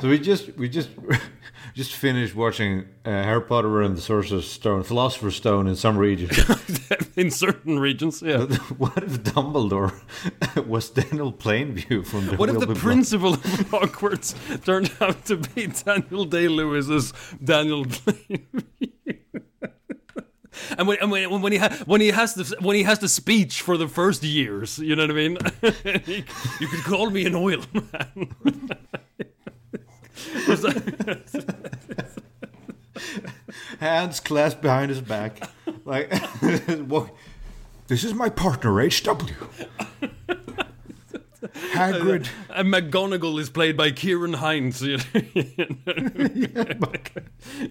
So we just we just just finished watching uh, Harry Potter and the Sorcerer's Stone, Philosopher's Stone in some regions. in certain regions, yeah. what if Dumbledore was Daniel Plainview from the What if the Blood? principal of Hogwarts turned out to be Daniel Day Lewis's Daniel Plainview? And when, and when, when he ha- when he has the when he has the speech for the first years, you know what I mean. You could call me an oil man. Hands clasped behind his back, like This is my partner, H.W. Hagrid. and McGonagall is played by Ciarán Hinds. You know,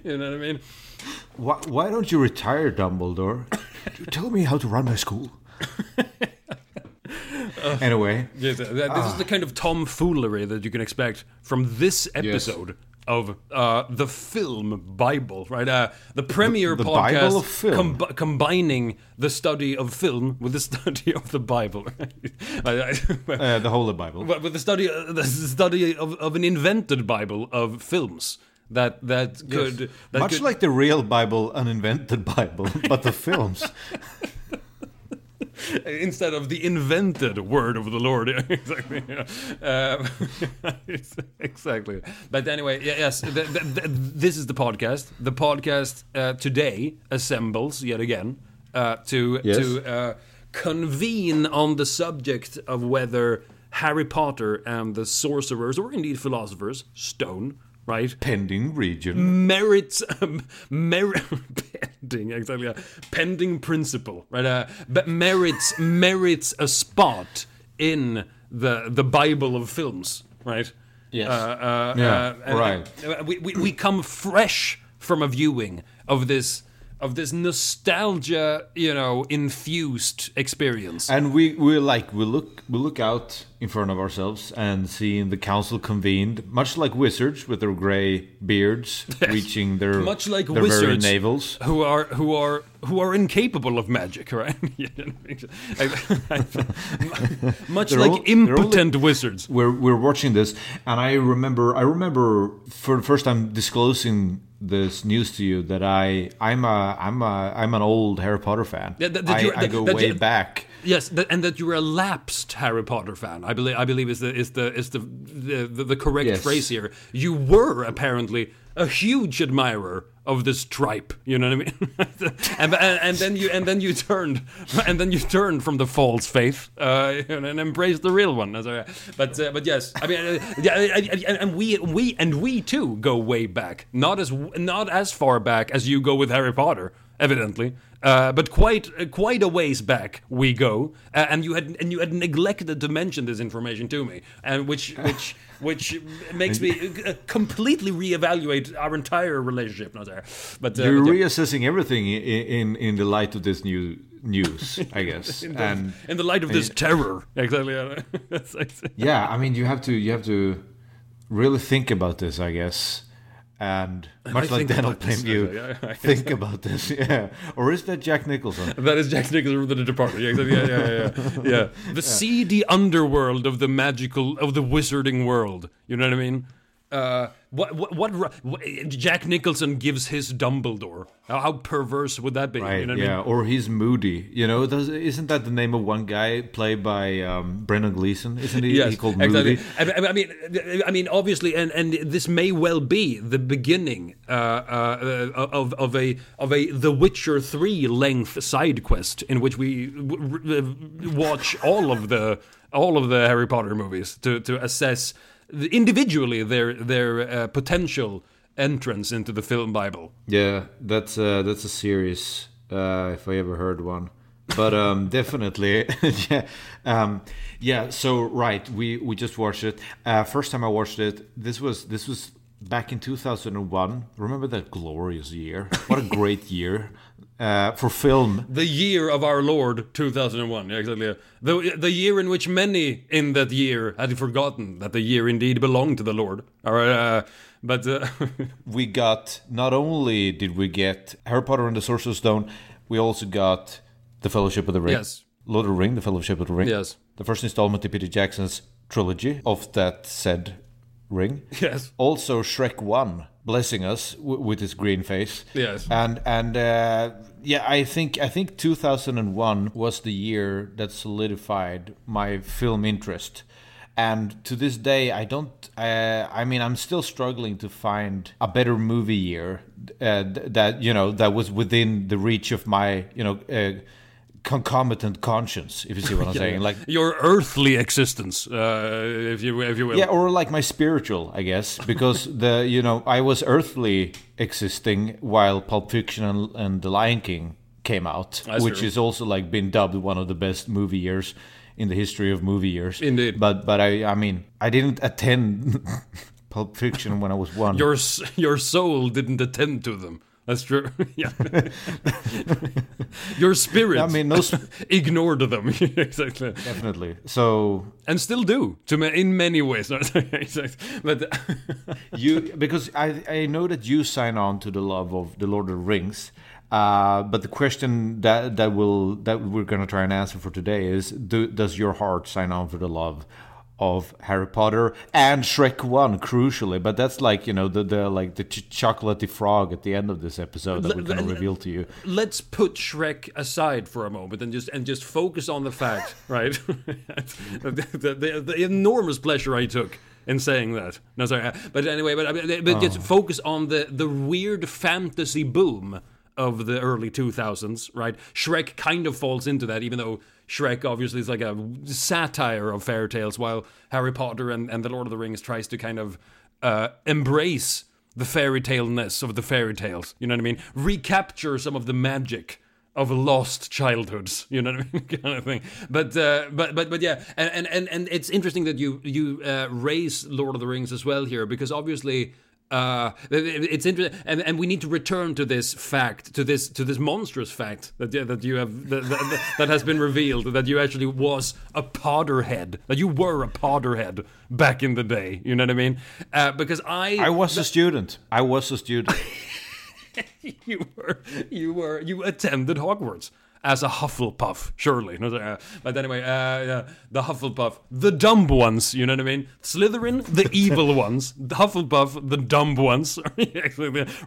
you know what I mean? Why, why don't you retire, Dumbledore? You tell me how to run my school. Anyway, Yes, uh, this is the kind of tomfoolery that you can expect from this episode of uh, the film Bible, right? Uh, the premiere the podcast of film. combi- combining the study of film with the study of the Bible. Uh, the Holy Bible. with the study, uh, the study of, of an invented Bible of films that that could that Much could, like the real Bible, an invented Bible, but the films. instead of the invented word of the Lord. exactly. yeah. Um, exactly. But anyway, yes, th- th- th- this is the podcast. The podcast uh, today assembles yet again uh, to Yes. to uh, convene on the subject of whether Harry Potter and the sorcerers, or indeed philosophers, stone. Right, Pending region. merits um, merit pending exactly yeah. pending principle right uh, but merits merits a spot in the the bible of films right Yes. uh, uh, Yeah, uh, right. we, we, we come fresh from a viewing of this of this nostalgia you know infused experience And we we like we look we look out in front of ourselves and seeing the council convened, much like wizards with their grey beards reaching their much like their very wizards navels. who are who are who are incapable of magic, right? much They're like all- only- impotent wizards. We're we're watching this, and I remember I remember for the first time disclosing this news to you that I I'm a I'm a I'm an old Harry Potter fan. Yeah, that- that I, I go that way back. Yes, that, and that you're a lapsed Harry Potter fan. I believe. I believe is the is the is the the, the, the correct Yes. phrase here. You were apparently a huge admirer of this tripe. You know what I mean? and, and and then you and then you turned and then you turned from the false faith uh, and, embraced the real one. But uh, but yes, I mean, uh, yeah, and we we and we too go way back. Not as not as far back as you go with Harry Potter, evidently. Uh, but quite uh, quite a ways back we go, uh, and you had and you had neglected to mention this information to me, and which which which makes me uh, completely reevaluate our entire relationship. Not there, but uh, You're but yeah. reassessing everything in, in in the light of this new news, I guess. in, the, and in the light of this terror, exactly. Yeah, I mean, you have to you have to really think about this, I guess. And much I like Daniel Plainview, yeah, yeah. think about this, yeah. Or is that Jack Nicholson? That is Jack Nicholson from the. Yeah, exactly. yeah, yeah, yeah, yeah. yeah. The seedy underworld of the magical of the wizarding world. You know what I mean? Uh, what, what, what, what? Jack Nicholson gives his Dumbledore. How, how perverse would that be? Right, you know what I yeah. mean? Or he's Moody. You know, does, isn't that the name of one guy played by um, Brendan Gleeson? Isn't he, Yes, he called exactly. Moody? I, I- mean, I mean, obviously, and, and this may well be the beginning uh, uh, of of a of a The Witcher three length side quest in which we w- w- watch all of the all of the Harry Potter movies to to assess individually their their uh, potential entrance into the film Bible. Yeah, that's uh, that's a series uh, if I ever heard one. But um, definitely, yeah, um, yeah. So right, we we just watched it. Uh, first time I watched it, this was this was back in two thousand and one. Remember that glorious year? What a great year uh, for film. The year of our Lord, 2001. Yeah, exactly. The, the year in which many in that year had forgotten that the year indeed belonged to the Lord. All right, uh, but uh, We got not only did we get Harry Potter and the Sorcerer's Stone, we also got the Fellowship of the Ring. Yes. Lord of the Ring, the Fellowship of the Ring. Yes. The first installment in Peter Jackson's trilogy of that said ring. Yes. Also, Shrek One blessing us w- with his green face. Yes. And and uh, yeah, I think I think 2001 was the year that solidified my film interest. And to this day, I don't. Uh, I mean, I'm still struggling to find a better movie year uh, th- that you know that was within the reach of my you know uh, concomitant conscience. If you see what I'm saying, like Your earthly existence, uh, if you if you will. yeah, or like my spiritual, I guess, because the you know I was earthly existing while Pulp Fiction and, and The Lion King came out, That's which true. is also like been dubbed one of the best movie years in the history of movie years. Indeed. But but I I mean I didn't attend Pulp Fiction when I was one. Your your soul didn't attend to them. That's true. yeah. your spirit I mean, sp- ignored them exactly, definitely. So and still do to ma- in many ways. Exactly. but you because I I know that you sign on to the love of the Lord of the Rings. Uh, but the question that that will that we're gonna try and answer for today is: do, Does your heart sign on for the love of Harry Potter and Shrek One? Crucially, but that's like you know the the like the ch- chocolatey frog at the end of this episode that we're gonna l- reveal to you. let's put Shrek aside for a moment and just and just focus on the fact, right? the, the, the, enormous pleasure I took in saying that. No, sorry, uh, but anyway, but but just focus on the the weird fantasy boom of the early 2000s, right? Shrek kind of falls into that, even though Shrek obviously is like a satire of fairy tales, while Harry Potter and, and the Lord of the Rings tries to kind of uh, embrace the fairy tale ness of the fairy tales. You know what I mean? Recapture some of the magic of lost childhoods. You know what I mean? kind of thing. But uh, but but but yeah, and, and and and it's interesting that you you uh, raise Lord of the Rings as well here because obviously. Uh, it's interesting, and, and we need to return to this fact, to this to this monstrous fact that that you have that, that, that has been revealed that you actually was a Potterhead, that you were a Potterhead back in the day. You know what I mean? Uh, because I I was a student. I was a student. you were you were you attended Hogwarts as a Hufflepuff, surely. Uh, but anyway, uh, yeah, the Hufflepuff, the dumb ones. You know what I mean? Slytherin, the evil ones. The Hufflepuff, the dumb ones.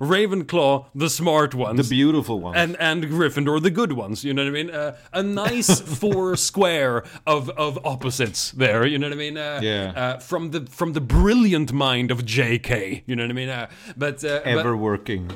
Ravenclaw, the smart ones. the beautiful one. and and Gryffindor, the good ones. You know what I mean? Uh, a nice four square of of opposites there. You know what I mean? Uh, Yeah. Uh, from the from the brilliant mind of J.K. You know what I mean? But uh, but- Ever working.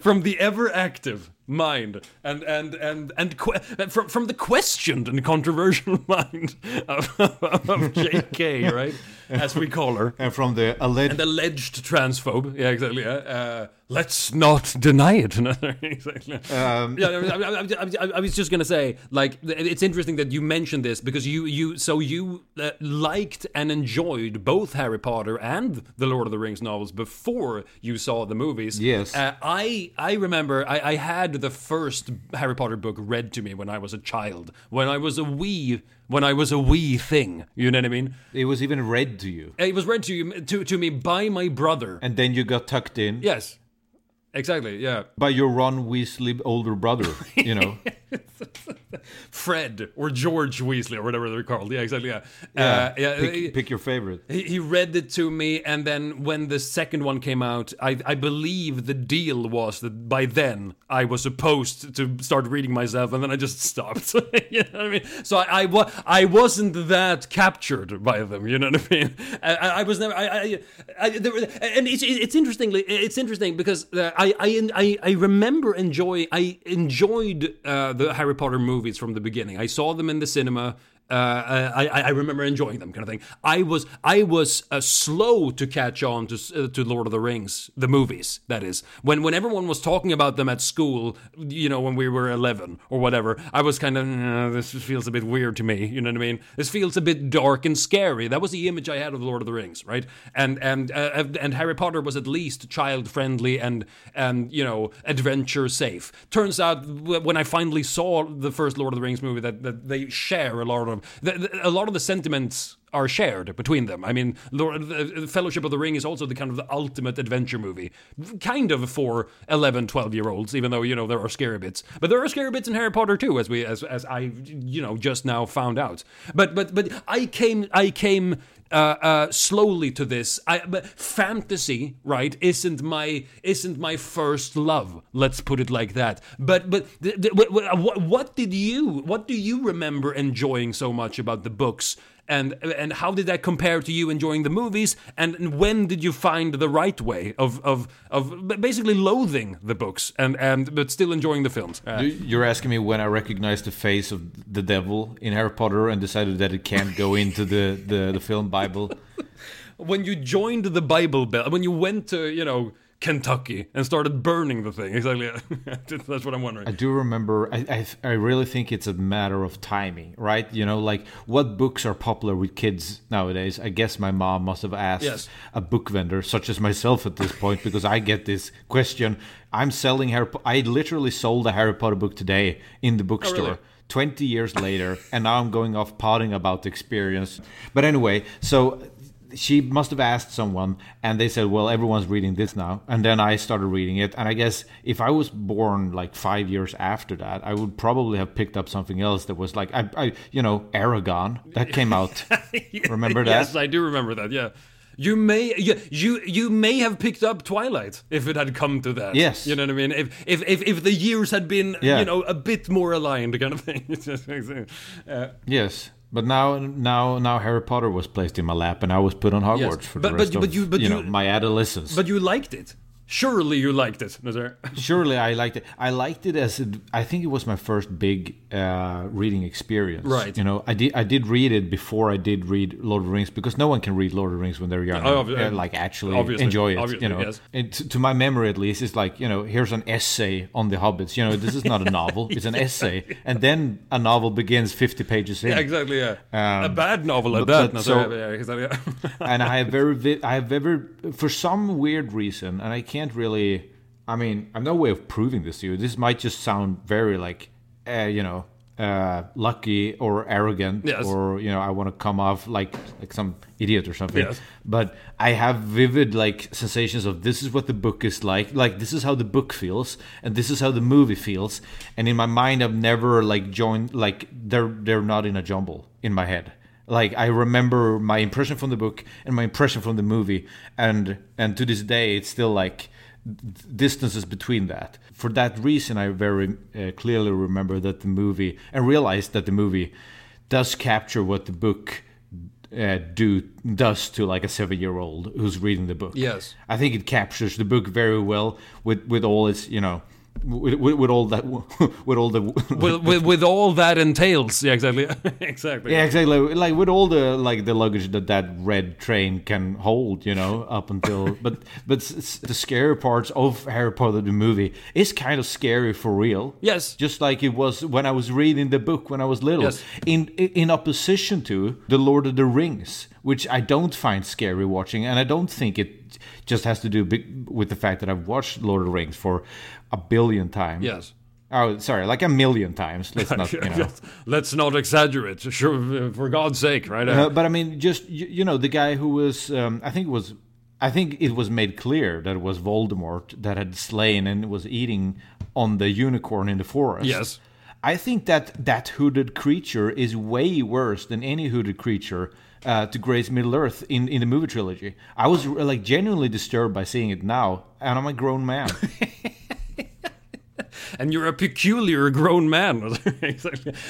From the ever active mind and and and and que- from from the questioned and controversial mind of, of J.K. right as we call her And from the alleged an alleged transphobe yeah exactly yeah. uh, let's not deny it exactly Um, yeah, I, I, I, was just gonna say, like, it's interesting that you mentioned this because you, you, so you uh, liked and enjoyed both Harry Potter and the Lord of the Rings novels before you saw the movies. Yes. uh, I, I remember I, I had the first Harry Potter book read to me when I was a child, when I was a wee, when I was a wee thing. You know what I mean? it was even read to you. It was read to you to to me by my brother. And then you got tucked in Yes, exactly. Yeah. by your Ron Weasley older brother, you know. Fred or George Weasley or whatever they're called. Yeah, exactly. Yeah, Yeah, Uh, yeah. pick, he- pick your favorite. he, he read it to me, and then when the second one came out, I, I believe the deal was that by then I was supposed to start reading myself, and then I just stopped. you know what I mean? So I, I, wa- I wasn't that captured by them. You know what I mean? I, I I was never. I, I, I there, and it's it's interestingly it's interesting because uh, I, I I I remember enjoy I enjoyed uh, the Harry Potter movies from the beginning. I saw them in the cinema. Uh, I, I I remember enjoying them, kind of thing. I was I was uh, slow to catch on to uh, to Lord of the Rings, the movies. That is when when everyone was talking about them at school, you know, when we were eleven or whatever. I was kind of "Uh, this feels a bit weird to me. You know what I mean? This feels a bit dark and scary. That was the image I had of Lord of the Rings, right? And and uh, and Harry Potter was at least child friendly and and you know adventure safe. Turns out when I finally saw the first Lord of the Rings movie that, that they share a lot of the, the, a lot of the sentiments are shared between them. I mean, the uh, uh, Fellowship of the Ring is also the kind of the ultimate adventure movie, kind of for 11, 12 year olds, even though you know there are scary bits. But there are scary bits in Harry Potter too, as we as as I you know just now found out. But but but I came I came uh, uh, slowly to this. I, fantasy, right, isn't my isn't my first love. Let's put it like that. But but th- th- wh- wh- what, what did you what do you remember enjoying so much about the books? And and how did that compare to you enjoying the movies? And when did you find the right way of of of basically loathing the books and and but still enjoying the films? Uh, You're asking me when I recognized the face of the devil in Harry Potter and decided that it can't go into the, the, the film Bible. when you joined the Bible Belt, when you went to you know Kentucky and started burning the thing. Exactly. That's what I'm wondering. I do remember. I, I I really think it's a matter of timing, right? You know, like what books are popular with kids nowadays. I guess my mom must have asked Yes. a book vendor, such as myself, at this point, because I get this question. I'm selling Harry. Po- I literally sold a Harry Potter book today in the bookstore. Oh, really? 20 years later, and now I'm going off potting about the experience. But anyway, so she must have asked someone, and they said, Well, everyone's reading this now. And then I started reading it. And I guess if I was born like five years after that, I would probably have picked up something else that was like, I, I you know, Eragon. That came out. Remember that? Yes, I do remember that. Yeah. You may you, you you may have picked up Twilight if it had come to that. Yes. you know what I mean. If if if, if the years had been Yeah. you know a bit more aligned, kind of thing. Uh, Yes. But now, now, now, Harry Potter was placed in my lap, and I was put on Hogwarts for But- the but rest you- of but you- but know you- my adolescence. but you liked it. Surely you liked it. Surely I liked it. I liked it as it, I think it was my first big uh, reading experience. Right. You know, I did I did read it before I did read Lord of the Rings because no one can read Lord of the Rings when they're young. Oh, and, obvi- uh, like actually obviously, enjoy it. obviously, you know, yes. And to, to my memory at least, it's like you know, here's an essay on the hobbits. You know, this is not a novel; it's an essay, and then a novel begins fifty pages in. Yeah, exactly. Yeah, Um, a bad novel at that. so- yeah, exactly. and I have very, vi- I have very, for some weird reason, and I can't really. I mean, I'm no way of proving this to you. This might just sound very like, uh, you know, uh, lucky or arrogant, Yes. or you know, I want to come off like like some idiot or something. Yes. But I have vivid like sensations of this is what the book is like. Like this is how the book feels, and this is how the movie feels. And in my mind, I've never like joined like they're they're not in a jumble in my head like i remember my impression from the book and my impression from the movie and and to this day it's still like distances between that for that reason i very uh, clearly remember that the movie and realized that the movie does capture what the book uh, do does to like a seven year old who's reading the book Yes. i think it captures the book very well with with all its you know with, with, with all that with all the with, with with all that entails. Yeah, exactly. exactly. Yeah, exactly. Like with all the like the luggage that that red train can hold, you know, up until. but but the scary parts of Harry Potter the movie is kind of scary for real. Yes. Just like it was when I was reading the book when I was little. Yes. In in opposition to the Lord of the Rings, which I don't find scary watching, and I don't think it just has to do big with the fact that I've watched Lord of the Rings for a billion times. Yes. Oh, sorry, like a million times. Let's not, you know. Let's not exaggerate. Sure, for God's sake, right? Uh, but I mean, just you, you know, the guy who was, um, I think it was, I think it was made clear that it was Voldemort that had slain and was eating on the unicorn in the forest. Yes. I think that that hooded creature is way worse than any hooded creature uh, to grace Middle Earth in, in the movie trilogy. I was like genuinely disturbed by seeing it now, and I'm a grown man. and you're a peculiar grown man.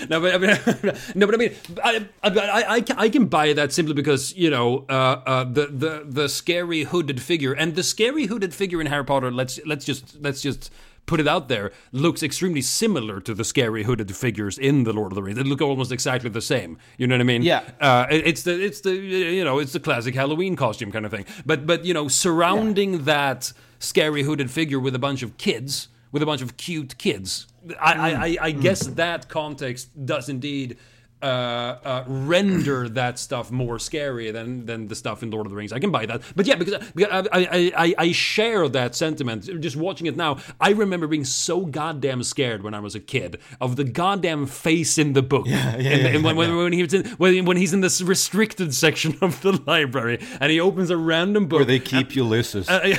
No, but I mean, no, but I mean, I, I, I, I can buy that simply because you know uh, uh, the the the scary hooded figure and the scary hooded figure in Harry Potter. Let's let's just let's just put it out there. Looks extremely similar to the scary hooded figures in the Lord of the Rings. They look almost exactly the same. You know what I mean? Yeah. Uh, it's the it's the you know it's the classic Halloween costume kind of thing. But but you know surrounding that scary hooded figure with a bunch of kids with a bunch of cute kids. I, I, I, I guess that context does indeed uh, uh, render that stuff more scary than, than the stuff in Lord of the Rings. I can buy that, but yeah, because, because I, I, I, I share that sentiment. Just watching it now, I remember being so goddamn scared when I was a kid of the goddamn face in the book. Yeah, yeah, yeah, when, when, yeah. when, he was in, when, when he's in this restricted section of the library and he opens a random book. Where they keep Ulysses. Uh,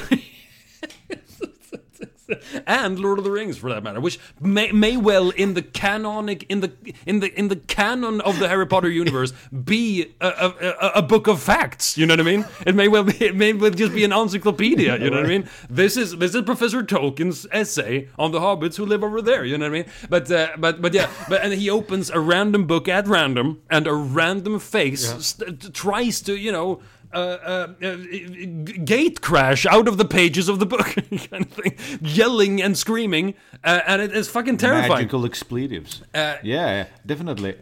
and Lord of the Rings for that matter, which may, may well in the canonic in the in the in the canon of the Harry Potter universe be a, a, a book of facts. You know what I mean? It may well be, it may well just be an encyclopedia. You know what I mean? This is this is Professor Tolkien's essay on the hobbits who live over there. You know what I mean? But uh, but but yeah, but and he opens a random book at random, and a random face st- tries to you know uh, uh, uh, gate crash out of the pages of the book, kind of thing, yelling and screaming, uh, and it is fucking terrifying. Magical expletives. Uh, yeah, definitely.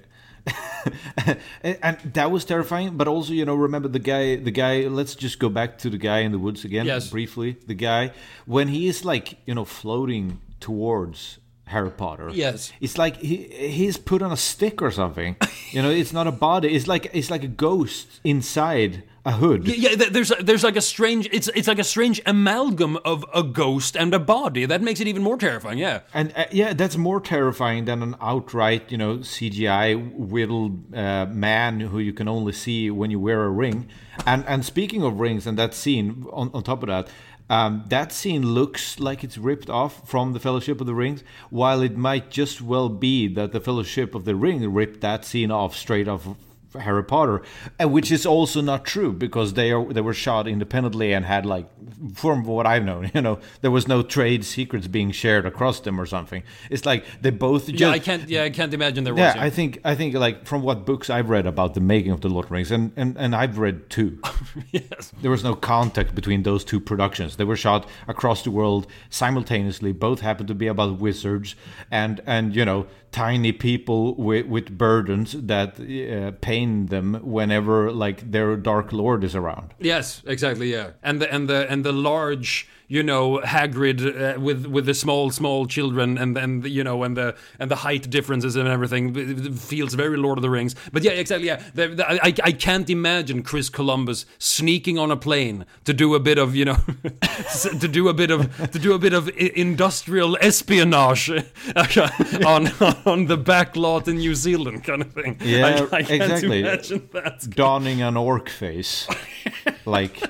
and, and that was terrifying, but also, you know, remember the guy. The guy. Let's just go back to the guy in the woods again, Yes. briefly. The guy when he is like, you know, floating towards Harry Potter. Yes. it's like he he's put on a stick or something. you know, it's not a body. It's like it's like a ghost inside a hood. Yeah, yeah, there's there's like a strange it's it's like a strange amalgam of a ghost and a body that makes it even more terrifying. Yeah, And uh, yeah, that's more terrifying than an outright, you know, CGI whittled uh, man who you can only see when you wear a ring. And and speaking of rings and that scene, on, on top of that, um, that scene looks like it's ripped off from the Fellowship of the Rings, while it might just well be that the Fellowship of the Ring ripped that scene off straight off of Harry Potter, which is also not true because they are they were shot independently and had like, from what I've known, you know, there was no trade secrets being shared across them or something. It's like they both. Just, yeah. I can't yeah I can't imagine there was. Yeah, I think I think like from what books I've read about the making of the Lord of the Rings, and and, and I've read two. yes. There was no contact between those two productions. They were shot across the world simultaneously. Both happened to be about wizards and and you know tiny people with with burdens that uh, pain them whenever like their dark lord is around. Yes, exactly. Yeah, and the and the and the large, you know, Hagrid uh, with with the small small children, and and you know, and the and the height differences and everything feels very Lord of the Rings. But yeah, exactly. Yeah, the, the, I I can't imagine Chris Columbus sneaking on a plane to do a bit of you know, to do a bit of to do a bit of industrial espionage on on the back lot in New Zealand, kind of thing. Yeah, I, I can't exactly. Imagine that. Donning an orc face, like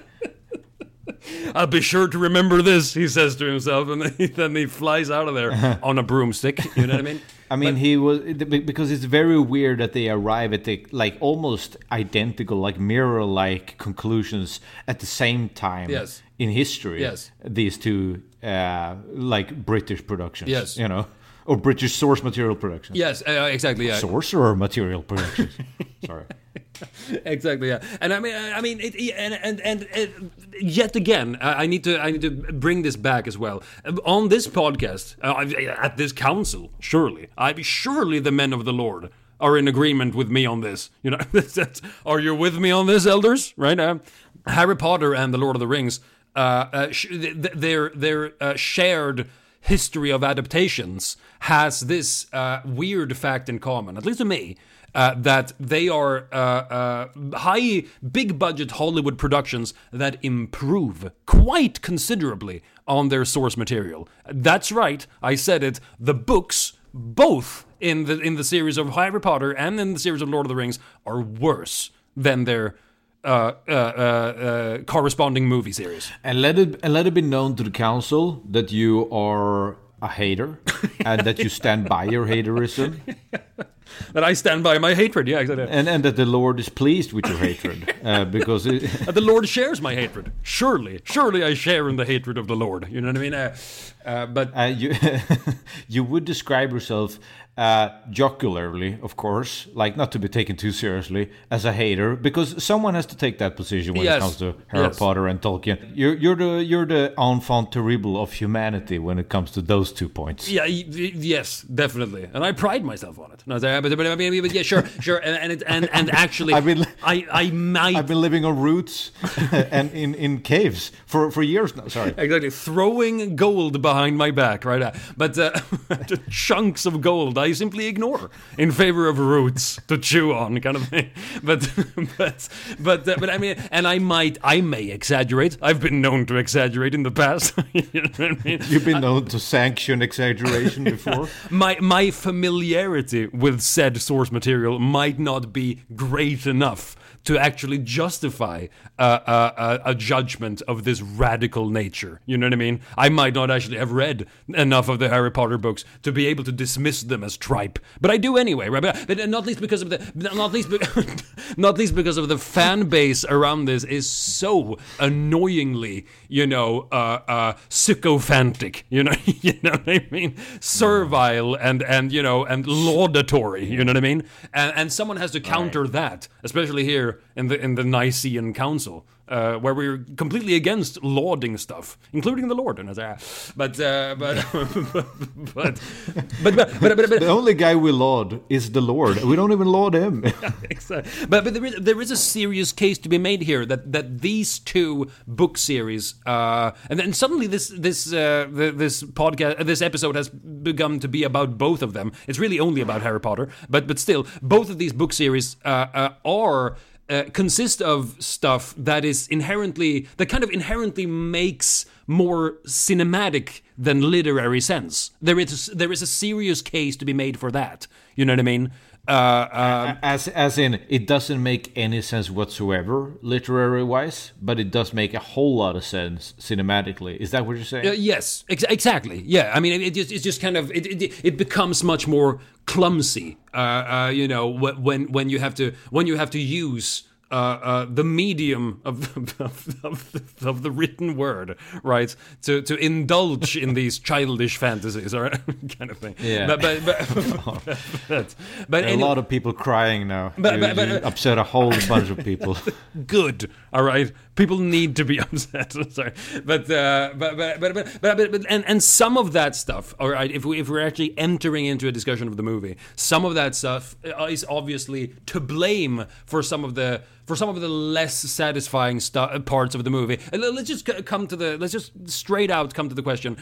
I'll be sure to remember this, he says to himself, and then he, then he flies out of there on a broomstick. You know what I mean? I mean, he was because it's very weird that they arrive at the like almost identical, like mirror-like conclusions at the same time. Yes. In history. Yes. These two, uh, like British productions. Yes. You know, or British source material production. Yes, uh, exactly. Yeah, Sorcerer material production. Sorry. exactly. Yeah, and I mean, I mean, it, and and and, and yet again, I need to I need to bring this back as well on this podcast uh, at this council. Surely, I surely the men of the Lord are in agreement with me on this. You know, are you with me on this, elders? Right? Uh, Harry Potter and the Lord of the Rings. Uh, uh, sh- th- th- their their uh, shared history of adaptations has this uh, weird fact in common, at least to me, uh, that they are uh, uh, high, big budget Hollywood productions that improve quite considerably on their source material. That's right, I said it. The books, both in the in the series of Harry Potter and in the series of Lord of the Rings, are worse than their. Uh, uh, uh, uh, corresponding movie series. And let it and let it be known to the council that you are a hater and that you stand by your haterism That I stand by my hatred. Yeah, exactly. and and that the Lord is pleased with your hatred uh, because it, the Lord shares my hatred. Surely, surely I share in the hatred of the Lord. You know what I mean? Uh, but you you would describe yourself uh, jocularly, of course, like not to be taken too seriously, as a hater, because someone has to take that position when Yes. it comes to Harry Yes. Potter and Tolkien. You're you're the you're the enfant terrible of humanity when it comes to those two points. yeah, yes, definitely, and I pride myself on it. No, but, but, I mean, but yeah, sure, sure, and and and, and actually, I've been- I I might I've been living on roots and in, in caves for, for years now. Sorry. exactly throwing gold behind my back right. But uh, chunks of gold I simply ignore in favor of roots to chew on, kind of thing. But but but uh, but I mean, and I might I may exaggerate. I've been known to exaggerate in the past. you know I mean? You've been known to sanction exaggeration before. my my familiarity with said source material might not be great enough to actually justify uh, uh, a judgment of this radical nature. You know what I mean? I might not actually have read enough of the Harry Potter books to be able to dismiss them as tripe, but I do anyway, right? But, but not least because of the not least be, not least because of the fan base around this is so annoyingly, you know, uh, uh, sycophantic. You know, you know what I mean? Servile and and you know and laudatory. You know what I mean? And and someone has to counter that, especially here in the in the Nicene Council, uh, where we're completely against lauding stuff, including the Lord. And as I, but, uh, but, but, but, but, but, but, but, The only guy we laud is the Lord. We don't even laud him. Exactly. But but there is, there is a serious case to be made here that, that these two book series, uh, and then suddenly this this uh, the, this podcast this episode has begun to be about both of them. It's really only about Harry Potter, but but still, both of these book series uh, uh, are. Uh, consist of stuff that is inherently that kind of inherently makes more cinematic than literary sense. There is there is a serious case to be made for that. You know what I mean? Uh, uh, as as in, it doesn't make any sense whatsoever, literary wise, but it does make a whole lot of sense cinematically. Is that what you're saying? Uh, yes, ex- exactly. Yeah, I mean, it, it just, it's just kind of it, it, it becomes much more clumsy. Uh, uh, you know, when when you have to when you have to use. Uh, uh, the medium of, of, of, of the written word, right? To to indulge in these childish fantasies, or kind of thing. Yeah. But but but, but, but any- a lot of people crying now. But- you, but- but- you upset a whole bunch of people. good. All right, people need to be upset. Sorry, but, uh, but, but, but, but, but, but, and and some of that stuff. All right, if we if we're actually entering into a discussion of the movie, some of that stuff uh, is obviously to blame for some of the for some of the less satisfying stu- parts of the movie. Let's just come to the let's just straight out come to the question: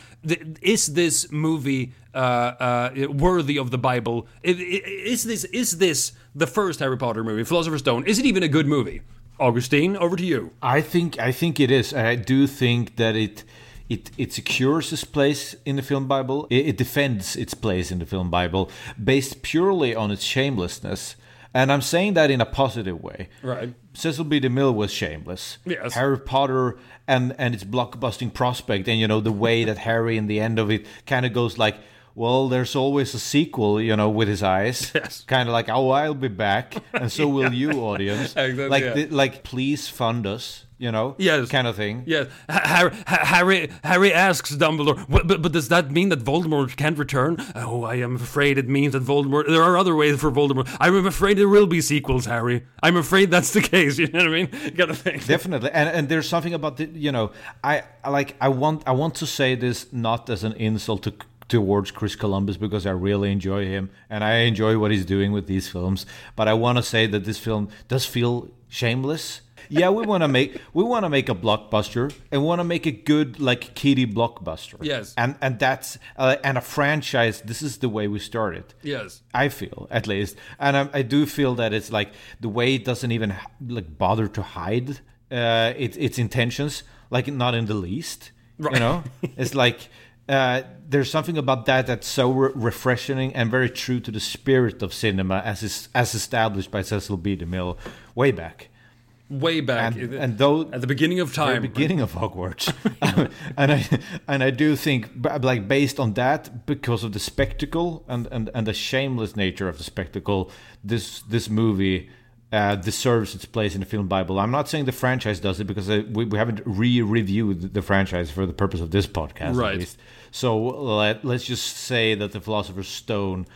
Is this movie uh, uh, worthy of the Bible? Is this is this the first Harry Potter movie, Philosopher's Stone? Is it even a good movie? Augustin, over to you. I think I think it is. I do think that it it it secures its place in the film Bible. It, it defends its place in the film Bible based purely on its shamelessness. And I'm saying that in a positive way. Right. Cecil B. DeMille was shameless. Yes. Harry Potter and and its blockbusting prospect, and you know the way that Harry in the end of it kind of goes like, well, there's always a sequel, you know, with his eyes. Yes. Kind of like, oh, I'll be back, and so will you, audience. Exactly, like, yeah. the- like, please fund us, you know. Yes. Kind of thing. Yes, Ha- Harry, Ha- Harry, Harry asks Dumbledore, but, but does that mean that Voldemort can't return? Oh, I am afraid it means that Voldemort. There are other ways for Voldemort. I'm afraid there will be sequels, Harry. I'm afraid that's the case. You know what I mean? Kind of thing. Definitely, and and there's something about the you know I I like I want I want to say this not as an insult to towards Chris Columbus because I really enjoy him and I enjoy what he's doing with these films, but I want to say that this film does feel shameless. Yeah, we want to make we want to make a blockbuster and want to make a good like kiddie blockbuster. Yes. and and that's uh, and a franchise. This is the way we started. Yes. I feel at least, and I, I do feel that it's like the way it doesn't even like bother to hide uh, its its intentions, like not in the least. Right. You know, it's like uh, there's something about that that's so re- refreshing and very true to the spirit of cinema as is, as established by Cecil B. DeMille way back. Way back And, and though at the beginning of time. beginning of Hogwarts, and I and I do think, like based on that, because of the spectacle and, and, and the shameless nature of the spectacle, this this movie uh, deserves its place in the film Bible. I'm not saying the franchise does it because uh, we, we haven't re-reviewed the franchise for the purpose of this podcast, Right. at least. So let let's just say that the Philosopher's Stone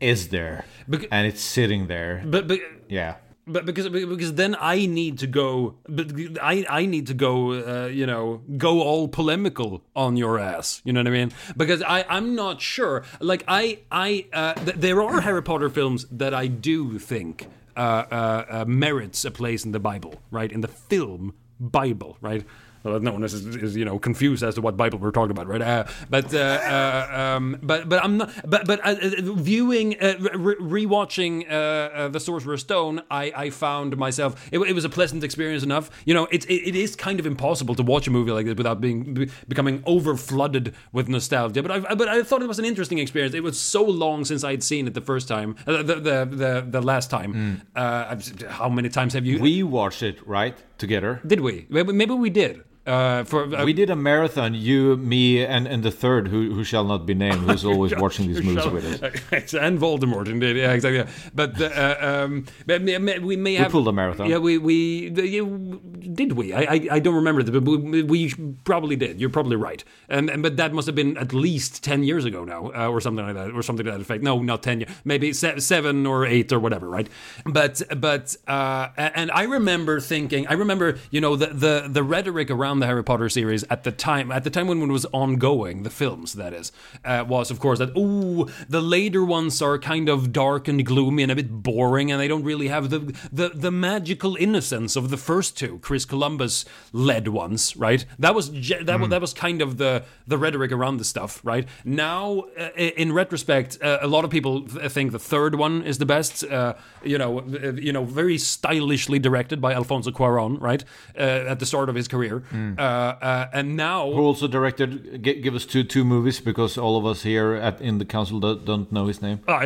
is there Bec- and it's sitting there. But, but Yeah. but because because then I need to go. But I I need to go. Uh, you know, go all polemical on your ass. You know what I mean? Because I I'm not sure. Like I I uh, th- there are Harry Potter films that I do think Uh, uh, uh, merits a place in the Bible, right? In the film Bible, right? Well, no one is, is, you know confused as to what Bible we're talking about, right? Uh, but uh, uh, um, but but I'm not. But but uh, uh, viewing, uh, re- rewatching uh, uh, the Sorcerer's Stone, I, I found myself. It, it was a pleasant experience enough. You know, it's it, it is kind of impossible to watch a movie like this without being be, becoming over flooded with nostalgia. But I but I thought it was an interesting experience. It was so long since I'd seen it the first time, uh, the, the the the last time. Uh, how many times have you? We watched it right together. did we? Maybe we did. Uh, for uh, We did a marathon. You, me, and and the third, who who shall not be named, who's always watching these movies with us. and Voldemort indeed, yeah, exactly. Yeah. But uh, um, but may- may- we may have pulled a marathon. Yeah, we we did we? I, I I don't remember, but we, we probably did. You're probably right. And, and but that must have been at least ten years ago now, uh, or something like that, or something to that effect. No, not ten years, maybe se- seven or eight or whatever, right? But but uh, and I remember thinking, I remember you know the the the rhetoric around the Harry Potter series at the time, at the time when it was ongoing, the films that is, uh, was of course that ooh the later ones are kind of dark and gloomy and a bit boring, and they don't really have the the the magical innocence of the first two, Chris Columbus led ones, right? That was that was that was kind of the the rhetoric around the stuff, right? Now, uh, in retrospect, uh, a lot of people th- think the third one is the best. Uh, you know, uh, you know, very stylishly directed by Alfonso Cuarón, right? Uh, at the start of his career, uh, uh, and now Who also directed? G- give us two two movies because all of us here at in the council do, don't know his name. Uh,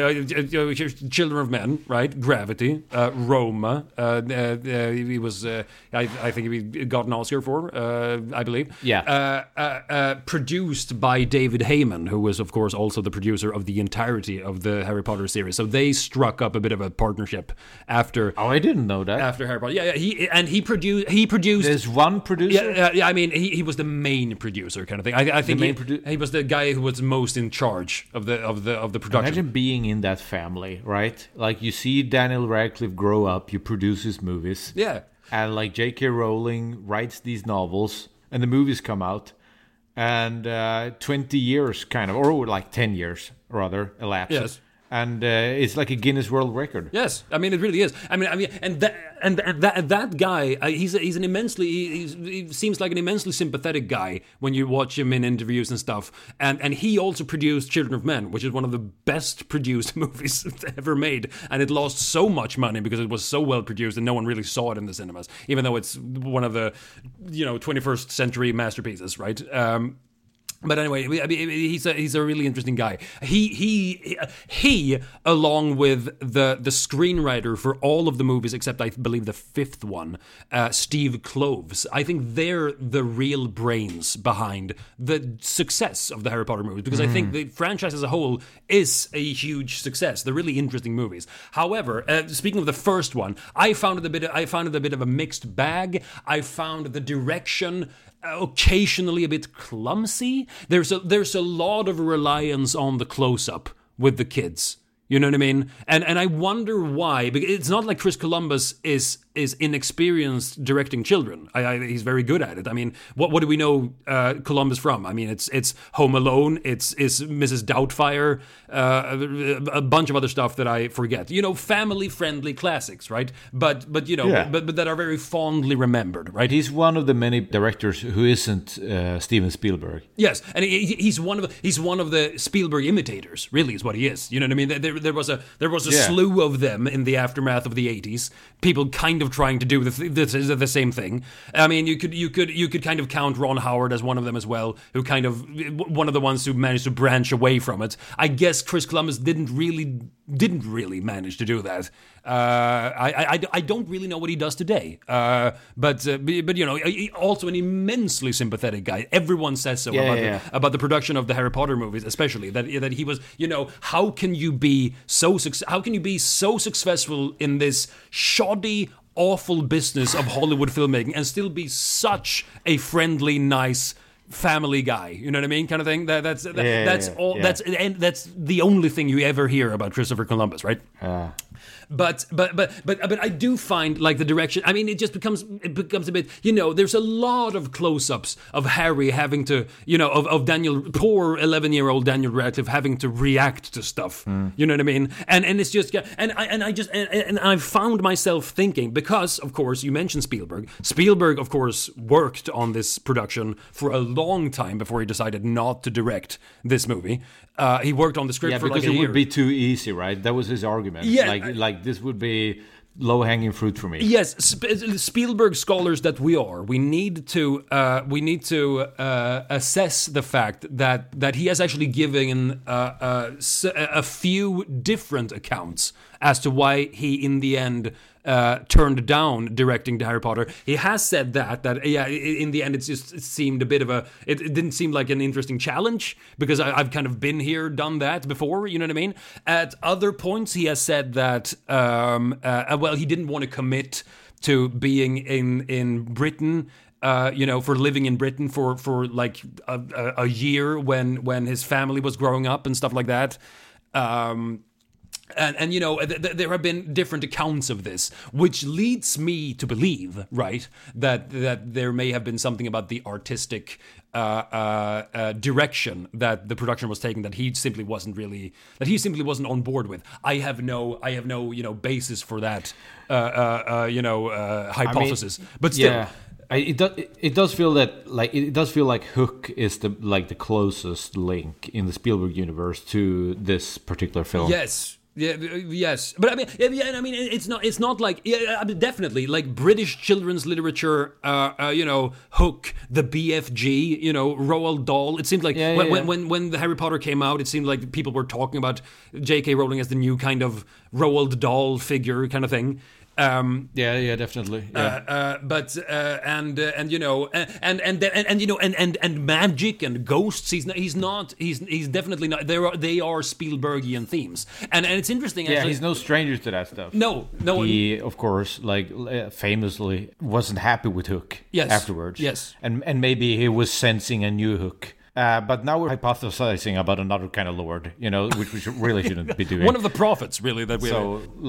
Children of Men, right? Gravity, uh, Roma. Uh, he was, uh, I, I think he got an Oscar for, uh, I believe. Yeah. Uh, uh, uh, produced by David Heyman, who was, of course, also the producer of the entirety of the Harry Potter series. So they struck up a bit of a partnership after Oh, I didn't know that. after Harry Potter. Yeah, yeah. He and he produced. He produced. There's one producer. Yeah, yeah, yeah, I mean, he, he was the main producer, kind of thing. I, I think he, produ- he was the guy who was most in charge of the of the of the production. Imagine being in that family, right? Like you see Daniel Radcliffe grow up, you produce his movies, Yeah. and like J.K. Rowling writes these novels, and the movies come out, and uh, twenty years, kind of, or like ten years rather, elapses. Yes. And uh, it's like a Guinness World Record. Yes, I mean it really is. I mean, I mean, and that and, and that that guy, uh, he's a, he's an immensely he, he's, he seems like an immensely sympathetic guy when you watch him in interviews and stuff. And and he also produced Children of Men, which is one of the best produced movies ever made, and it lost so much money because it was so well produced and no one really saw it in the cinemas, even though it's one of the you know 21st century masterpieces, right? Um, but anyway, I mean, he's a he's a really interesting guy. He he he, along with the the screenwriter for all of the movies except I believe the fifth one, uh, Steve Kloves. I think they're the real brains behind the success of the Harry Potter movies because I think the franchise as a whole is a huge success. They're really interesting movies. However, uh, speaking of the first one, I found it a bit I found it a bit of a mixed bag. I found the direction occasionally a bit clumsy. There's a there's a lot of reliance on the close up with the kids. You know what I mean? And and I wonder why. Because it's not like Chris Columbus is is inexperienced directing children. I, I, he's very good at it. I mean, what what do we know uh, Columbus from? I mean, it's it's Home Alone. It's it's Mrs. Doubtfire. Uh, a bunch of other stuff that I forget. You know, family friendly classics, right? But but you know, Yeah. but but that are very fondly remembered, right? He's one of the many directors who isn't uh, Steven Spielberg. Yes, and he, he- he's one of the, he's one of the Spielberg imitators. Really, is what he is. You know what I mean? There, there was a there was a Yeah. slew of them in the aftermath of the '80s. People kind of trying to do the, th- the the same thing. I mean, you could you could you could kind of count Ron Howard as one of them as well, who kind of one of the ones who managed to branch away from it. I guess Chris Columbus didn't really didn't really manage to do that. Uh, I, I, I don't really know what he does today, uh, but uh, but you know, also an immensely sympathetic guy. Everyone says so Yeah, about, yeah, the, about the production of the Harry Potter movies, especially that that he was. You know, how can you be so how can you be so successful in this shoddy, awful business of Hollywood filmmaking and still be such a friendly, nice family guy you know what i mean kind of thing. That, that's that, Yeah, that's yeah, all yeah. that's and that's the only thing you ever hear about christopher columbus right? Uh, but but but but but I do find like the direction. I mean, it just becomes it becomes a bit. You know, there's a lot of close-ups of Harry having to, you know, of, of Daniel, poor 11 year old Daniel Radcliffe having to react to stuff. You know what I mean? And and it's just and I and I just and, and I found myself thinking because of course you mentioned Spielberg. Spielberg of course worked on this production for a long time before he decided not to direct this movie. Uh, he worked on the script Yeah, for because like a it year. would be too easy, right? That was his argument. Yeah, like I- like this would be low hanging fruit for me. Yes, Sp- Spielberg scholars that we are, we need to uh, we need to uh, assess the fact that that he has actually given uh, uh, a few different accounts as to why he, in the end. Uh, turned down directing the Harry Potter. He has said that that yeah, in the end, it just seemed a bit of a. It, it didn't seem like an interesting challenge because I, I've kind of been here, done that before. You know what I mean? At other points, he has said that um, uh, well, he didn't want to commit to being in in Britain. Uh, you know, for living in Britain for for like a, a, a year when when his family was growing up and stuff like that. Um, and and you know th- th- there have been different accounts of this which leads me to believe right that that there may have been something about the artistic uh, uh, uh, direction that the production was taking that he simply wasn't really that he simply wasn't on board with i have no i have no you know basis for that uh, uh, uh, you know uh, hypothesis but still Yeah. I, it, does, it does feel that like it does feel like Hook is the like the closest link in the Spielberg universe to this particular film. Yes. Yeah, uh, yes, but I mean, yeah, I mean, it's not, it's not like, yeah, I mean, definitely, like British children's literature, uh, uh, you know, Hook, the BFG, you know, Roald Dahl. It seemed like Yeah, when, yeah, when, when when the Harry Potter came out, it seemed like people were talking about J.K. Rowling as the new kind of Roald Dahl figure, kind of thing. Um, yeah, yeah, definitely. Yeah. uh, uh, but uh, and uh, and you know uh, and and and, and you know and, and and magic and ghosts. He's not, he's not he's he's definitely not. There are they are Spielbergian themes, and and it's interesting. yeah, he's no stranger to that stuff. no no he of course like uh, famously wasn't happy with hook Yes. afterwards Yes. and and maybe he was sensing a new hook uh, but now we're hypothesizing about another kind of lord you know which we really shouldn't be doing one of the prophets really that we. so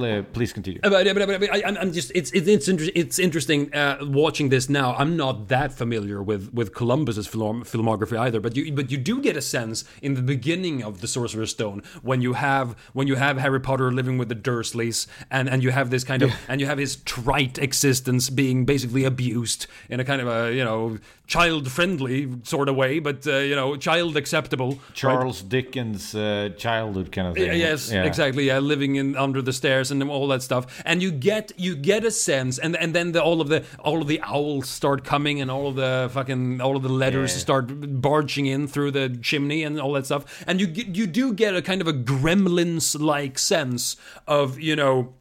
uh, please continue but, but, but, but I, I'm- I'm just it's it's it's, inter- it's interesting uh, watching this now. I'm not that familiar with with Columbus's film, filmography either, but you but you do get a sense in the beginning of the Sorcerer's Stone when you have when you have Harry Potter living with the Dursleys and and you have this kind of and you have his trite existence being basically abused in a kind of a you know child friendly sort of way, but uh, you know child acceptable. right? charles dickens uh, childhood kind of thing Yes, Yeah. exactly. Yeah, living in under the stairs and all that stuff, and you get you get a sense, and and then the, all of the all of the owls start coming, and all of the fucking all of the letters Yeah. start barging in through the chimney and all that stuff, and you you do get a kind of a gremlins like sense of you know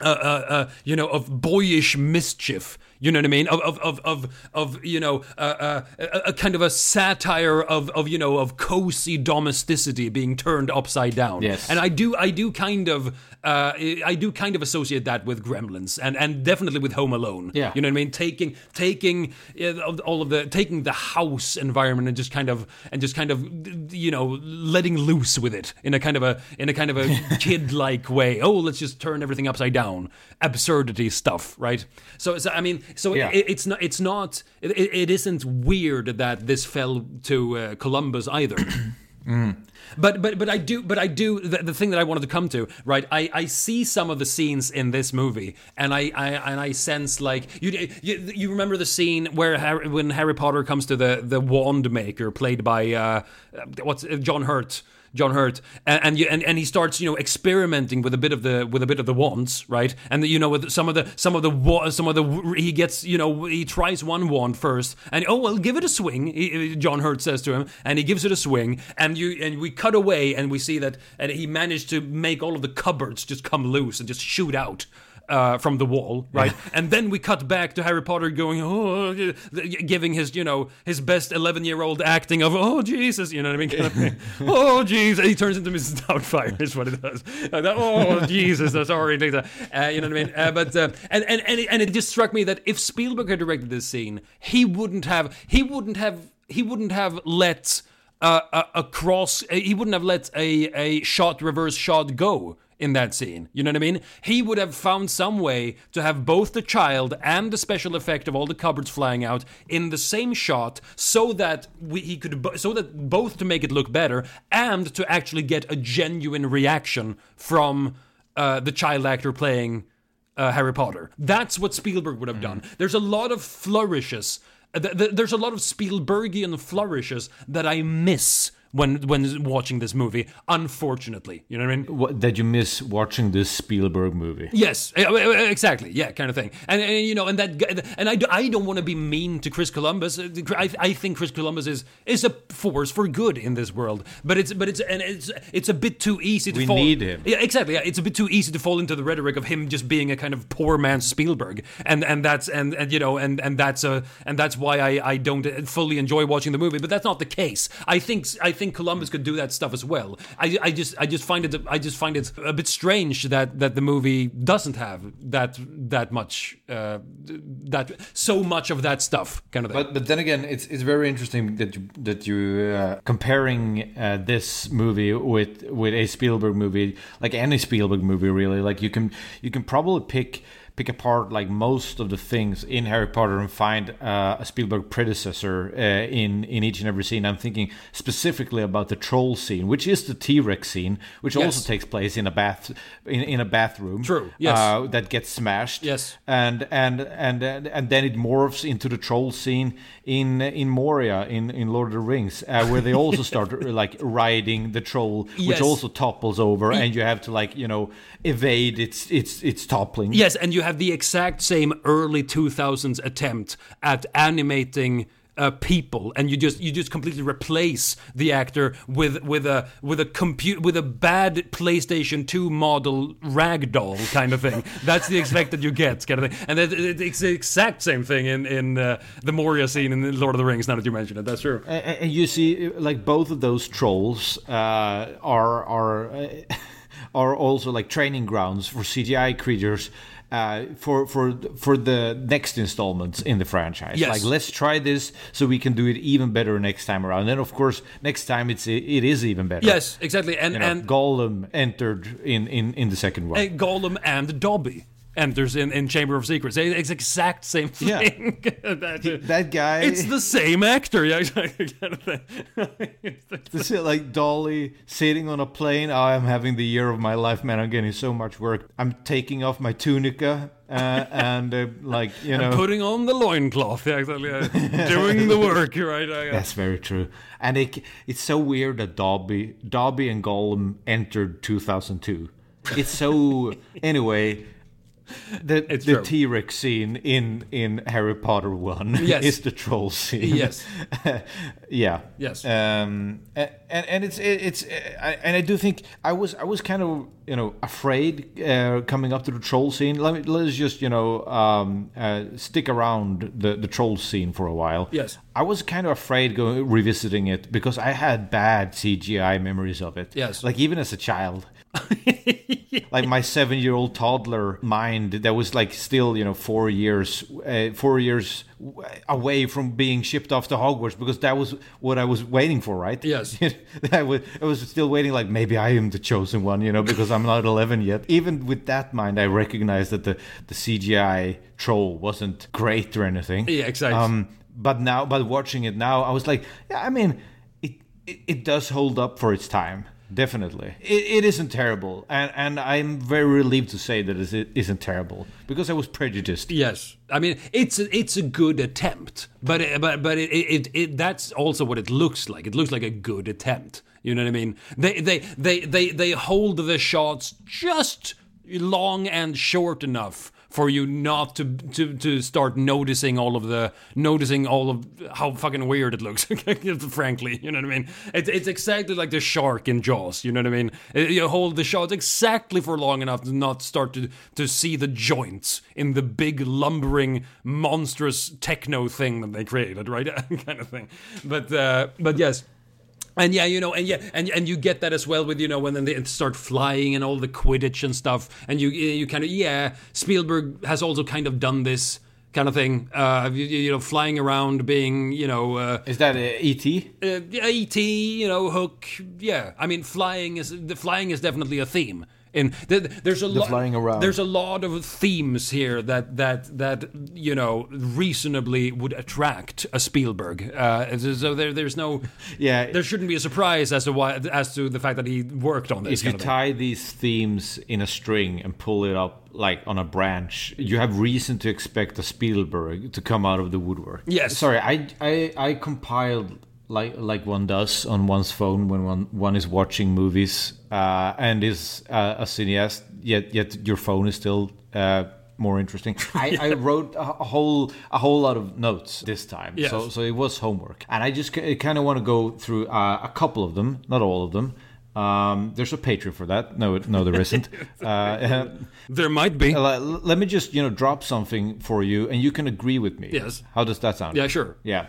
uh, uh, uh, you know, of boyish mischief. You know what I mean? Of of of of, of you know, uh, uh, a, a kind of a satire of of you know of cozy domesticity being turned upside down. Yes. and I do I do kind of uh, I do kind of associate that with Gremlins and and definitely with Home Alone. Yeah. you know what I mean? Taking taking uh, all of the taking the house environment and just kind of and just kind of you know letting loose with it in a kind of a in a kind of a kid like way. Oh, let's just turn everything upside down. Absurdity stuff, right? So, so I mean, so Yeah. it, it's not it's not it, it isn't weird that this fell to uh, Columbus either. But but but I do but I do the, the thing that I wanted to come to right I, I see some of the scenes in this movie and I, I and I sense like you you, you remember the scene where Harry, when Harry Potter comes to the the wand maker played by uh, what's John Hurt John Hurt, and, and you and, and he starts you know experimenting with a bit of the with a bit of the wands, right? And the, you know with some of the some of the some of the he gets you know he tries one wand first, and oh well, give it a swing. He, John Hurt says to him, and he gives it a swing, and you and we cut away, and we see that and he managed to make all of the cupboards just come loose and just shoot out uh, from the wall, right? and then we cut back to Harry Potter going, oh, giving his, you know, his best 11 year old acting of, oh, Jesus, you know what I mean? Kind of thing. oh, Jesus. He turns into Mrs. Doubtfire, is what it does. That, oh, Jesus, I'm sorry. like that. Uh, you know what I mean? Uh, but, uh, and, and, and, it, and it just struck me that if Spielberg had directed this scene, he wouldn't have, he wouldn't have, he wouldn't have let, uh, a, a cross, he wouldn't have let a, a shot, reverse shot go in that scene. You know what I mean? He would have found some way to have both the child and the special effect of all the cupboards flying out in the same shot, so that we, he could, so that both to make it look better and to actually get a genuine reaction from uh, the child actor playing uh, Harry Potter. That's what Spielberg would have done. There's a lot of flourishes. uh, th- th- there's a lot of Spielbergian flourishes that I miss when when watching this movie. Unfortunately, you know what I mean. What, that you miss watching this Spielberg movie. Yes, exactly. Yeah, kind of thing. And, and you know, and that, and I, do- I don't want to be mean to Chris Columbus. Uh, I, I think Chris Columbus is is a force for good in this world. But it's but it's and it's it's a bit too easy to We fall. need him. Yeah, exactly. Yeah, it's a bit too easy to fall into the rhetoric of him just being a kind of poor man Spielberg, and and that's and, and you know and and that's a and that's why I I don't fully enjoy watching the movie. But that's not the case. I think I think Columbus could do that stuff as well. I, I just I just find it I just find it a bit strange that that the movie doesn't have that that much uh, that so much of that stuff kind of thing. But but then again, it's it's very interesting that you that you uh, comparing uh, this movie with with a Spielberg movie, like any Spielberg movie, really. Like you can you can probably pick pick apart like most of the things in Harry Potter and find uh, a Spielberg predecessor uh, in in each and every scene. I'm thinking specifically about the troll scene, which is the T Rex scene, which Yes. also takes place in a bath in, in a bathroom. True, yes. Uh, that gets smashed. Yes. and and and and, and then it morphs into the troll scene in in Moria in in Lord of the Rings, uh, where they also start like riding the troll, which Yes. also topples over, and you have to like you know evade its its its toppling. Yes, and you have the exact same early 2000s attempt at animating uh, people, and you just you just completely replace the actor with with a with a compute with a bad PlayStation 2 model ragdoll kind of thing. That's the effect that you get, kind of thing. And it, it- it's the exact same thing in in uh, the Moria scene in Lord of the Rings. Now that you mention it, that's true. A- a- and you see like both of those trolls uh, are are uh, are also like training grounds for CGI creatures uh, for for for the next installments in the franchise. Yes. Like let's try this so we can do it even better next time around. And then of course next time it's it is even better. Yes, exactly. And You know, and Gollum entered in, in, in the second one. uh, Gollum and Dobby enters in, in Chamber of Secrets. It's the exact same Yeah. thing. That, uh, that guy It's the same actor, yeah, exactly. kind of thing. This is like Dolly sitting on a plane. Oh, I'm having the year of my life, man. I'm getting so much work. I'm taking off my tunica uh, and uh, like you know. Putting on the loincloth, yeah, exactly. yeah. Doing the work, right? yeah, yeah. That's very true. And it, it's so weird that Dobby, Dobby and Gollum entered 2002. It's so anyway. The It's the. T Rex scene in in Harry Potter one Yes. is the troll scene. Yes. yeah. Yes. Um. And and it's it's I, and I do think I was I was kind of you know afraid uh, coming up to the troll scene. Let me let's just you know um uh, stick around the the troll scene for a while. Yes. I was kind of afraid going revisiting it because I had bad CGI memories of it. Yes. Like even as a child. like my seven-year-old toddler mind that was like still you know four years uh, four years away from being shipped off to Hogwarts because that was what I was waiting for right Yes. I was I was still waiting like maybe I am the chosen one you know because I'm not 11 yet even with that mind I recognized that the the CGI troll wasn't great or anything Yeah, exactly. um but now but watching it now I was like yeah I mean it it, it does hold up for its time definitely it, it isn't terrible and and i'm very relieved to say that it isn't terrible because i was prejudiced Yes, I mean it's a, it's a good attempt, but it, but but it, it it that's also what it looks like. It looks like a good attempt. You know what I mean? They they they they they hold the shots just long and short enough for you not to to to start noticing all of the noticing all of how fucking weird it looks. frankly, you know what I mean? It's it's exactly like the shark in Jaws. You know what I mean? Uh, You hold the shots exactly for long enough to not start to to see the joints in the big lumbering monstrous techno thing that they created, right? kind of thing. But uh, but yes. And yeah, you know, and yeah, and and you get that as well with you know when then they start flying and all the Quidditch and stuff, and you you kind of yeah, Spielberg has also kind of done this kind of thing, uh, you, you know, flying around, being you know, uh, is that et uh, ET, you know, Hook, yeah. I mean, flying is the flying is definitely a theme In th- there's a lot flying around. there's a lot of themes here that that that you know reasonably would attract a Spielberg. Uh, so there, there's no Yeah. there shouldn't be a surprise as to why as to the fact that he worked on this. if you kind of thing. tie these themes in a string and pull it up like on a branch, you have reason to expect a Spielberg to come out of the woodwork. Yes. Sorry, I I, I compiled like like one does on one's phone when one one is watching movies uh, and is uh, a cineast. Yet yet your phone is still. Uh, more interesting. I, I wrote a, a whole a whole lot of notes this time, Yes. so so it was homework, and I just kind of want to go through uh, a couple of them, not all of them. Um, there's a Patreon for that. No, no, there isn't. uh, there might be. let me just you know drop something for you, and you can agree with me. Yes. How does that sound? Yeah, sure. Yeah.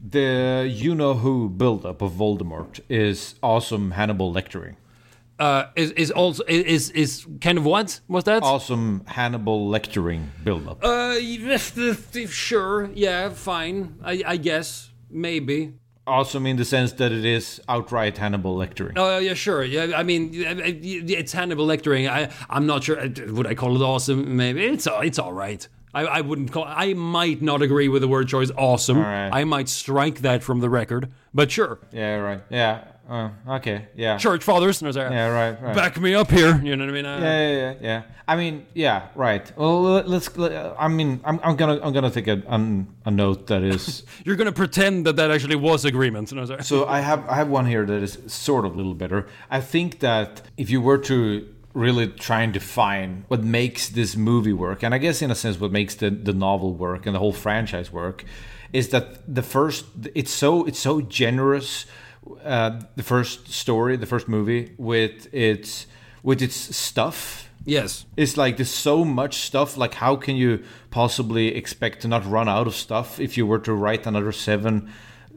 The you know who buildup of Voldemort is awesome Hannibal lecturing. Uh, is is also is is kind of what was that? Awesome Hannibal lecturing buildup. Uh, sure, yeah, fine. I I guess maybe. awesome in the sense that it is outright Hannibal lecturing. Oh yeah, sure. Yeah, I mean, it's Hannibal lecturing. I I'm not sure. Would I call it awesome? Maybe it's it's all right. I, I wouldn't call. I might not agree with the word choice awesome. right. I might strike that from the record. But sure, Yeah, right. Yeah. Uh, okay. Yeah. church fathers. No, sorry. Yeah. Right. Right. Back me up here. You know what I mean? Uh, Yeah, yeah, yeah, yeah. I mean, yeah, right. Well, let- let's. let- I mean, I'm, I'm gonna, I'm gonna take a, a note that is. You're gonna pretend that that actually was agreement. No, sorry. so I have, I have one here that is sort of a little better. I think that if you were to really trying to find what makes this movie work, and I guess in a sense what makes the the novel work and the whole franchise work, is that the first, it's so, it's so generous. Uh, the first story, the first movie, with its, with its stuff Yes. it's like there's so much stuff like how can you possibly expect to not run out of stuff if you were to write another seven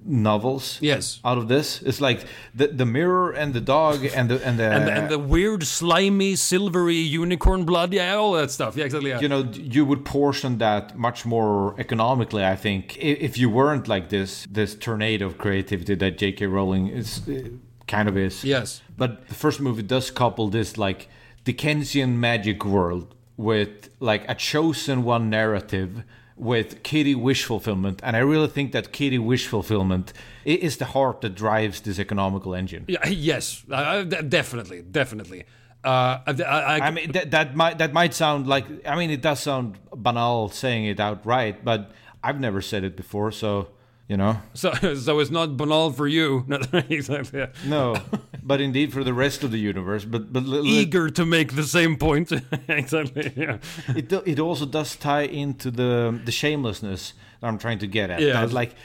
novels Yes. out of this it's like the the mirror and the dog and the and the, And, the- and the weird, slimy, silvery unicorn blood, yeah, all that stuff. Yeah, exactly. Yeah. you know you would portion that much more economically i think if you weren't like this this tornado of creativity that jk rowling is uh, kind of is Yes. but the first movie does couple this like dickensian magic world with like a chosen one narrative with kitty wish fulfillment and i really think that kitty wish fulfillment is the heart that drives this economical engine Yeah, yes, uh, definitely, definitely. Uh, I, I, I mean that that might that might sound like I mean it does sound banal saying it outright, but I've never said it before, so you know so, so it's not banal for you. No, exactly. yeah. no, but indeed for the rest of the universe. But but Eager to make the same point. exactly. Yeah. it it also does tie into the the shamelessness that I'm trying to get at. Yeah. That, like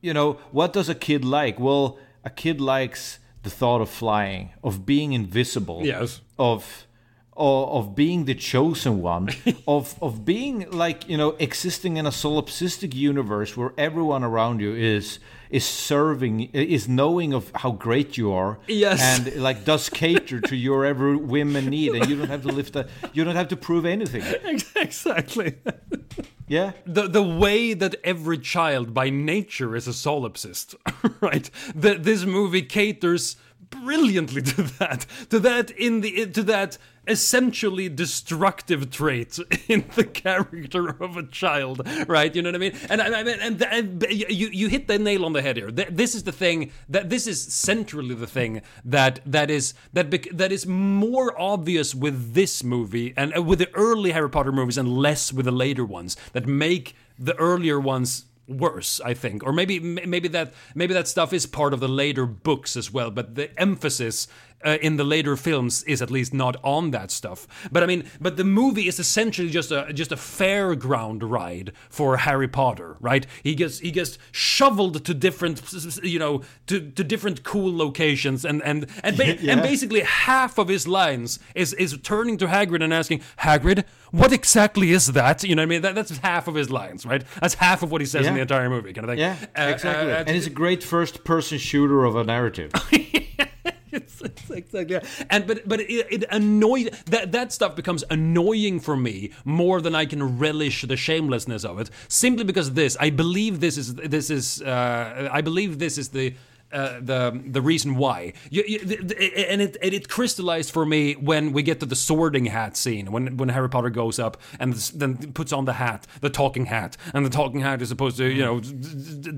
you know what does a kid like? Well, a kid likes the thought of flying, of being invisible. Yes. of of, of being the chosen one of of being like you know existing in a solipsistic universe where everyone around you is is serving is knowing of how great you are Yes. and like does cater to your every whim and need and you don't have to lift a you don't have to prove anything exactly. yeah the the way that every child by nature is a solipsist, right? That this movie caters brilliantly to that, to that in the to that essentially destructive trait in the character of a child, right? You know what I mean? And I, mean, and, and you you hit the nail on the head here. This is the thing that this is centrally the thing that that is that bec- that is more obvious with this movie and uh, with the early Harry Potter movies and less with the later ones that make the earlier ones worse i think. Or maybe maybe that maybe that stuff is part of the later books as well but the emphasis uh, in the later films is at least not on that stuff. But i mean but the movie is essentially just a just a fairground ride for harry potter right? He gets he gets shoveled to different you know to, to different cool locations and and and, ba- and basically half of his lines is is turning to hagrid and asking hagrid what exactly is that? You know what i mean? That, that's half of his lines right? That's half of what he says in the entire movie kind of thing. Yeah Uh, exactly. uh, and it's a great first person shooter of a narrative it's, it's exactly yeah. and but but it, it annoyed that that stuff becomes annoying for me more than I can relish the shamelessness of it simply because this I believe this is this is uh, I believe this is the uh, the the reason why. You, you, the, and it and it crystallized for me when we get to the sorting hat scene when when Harry Potter goes up and then puts on the hat, the talking hat, and the talking hat is supposed to you know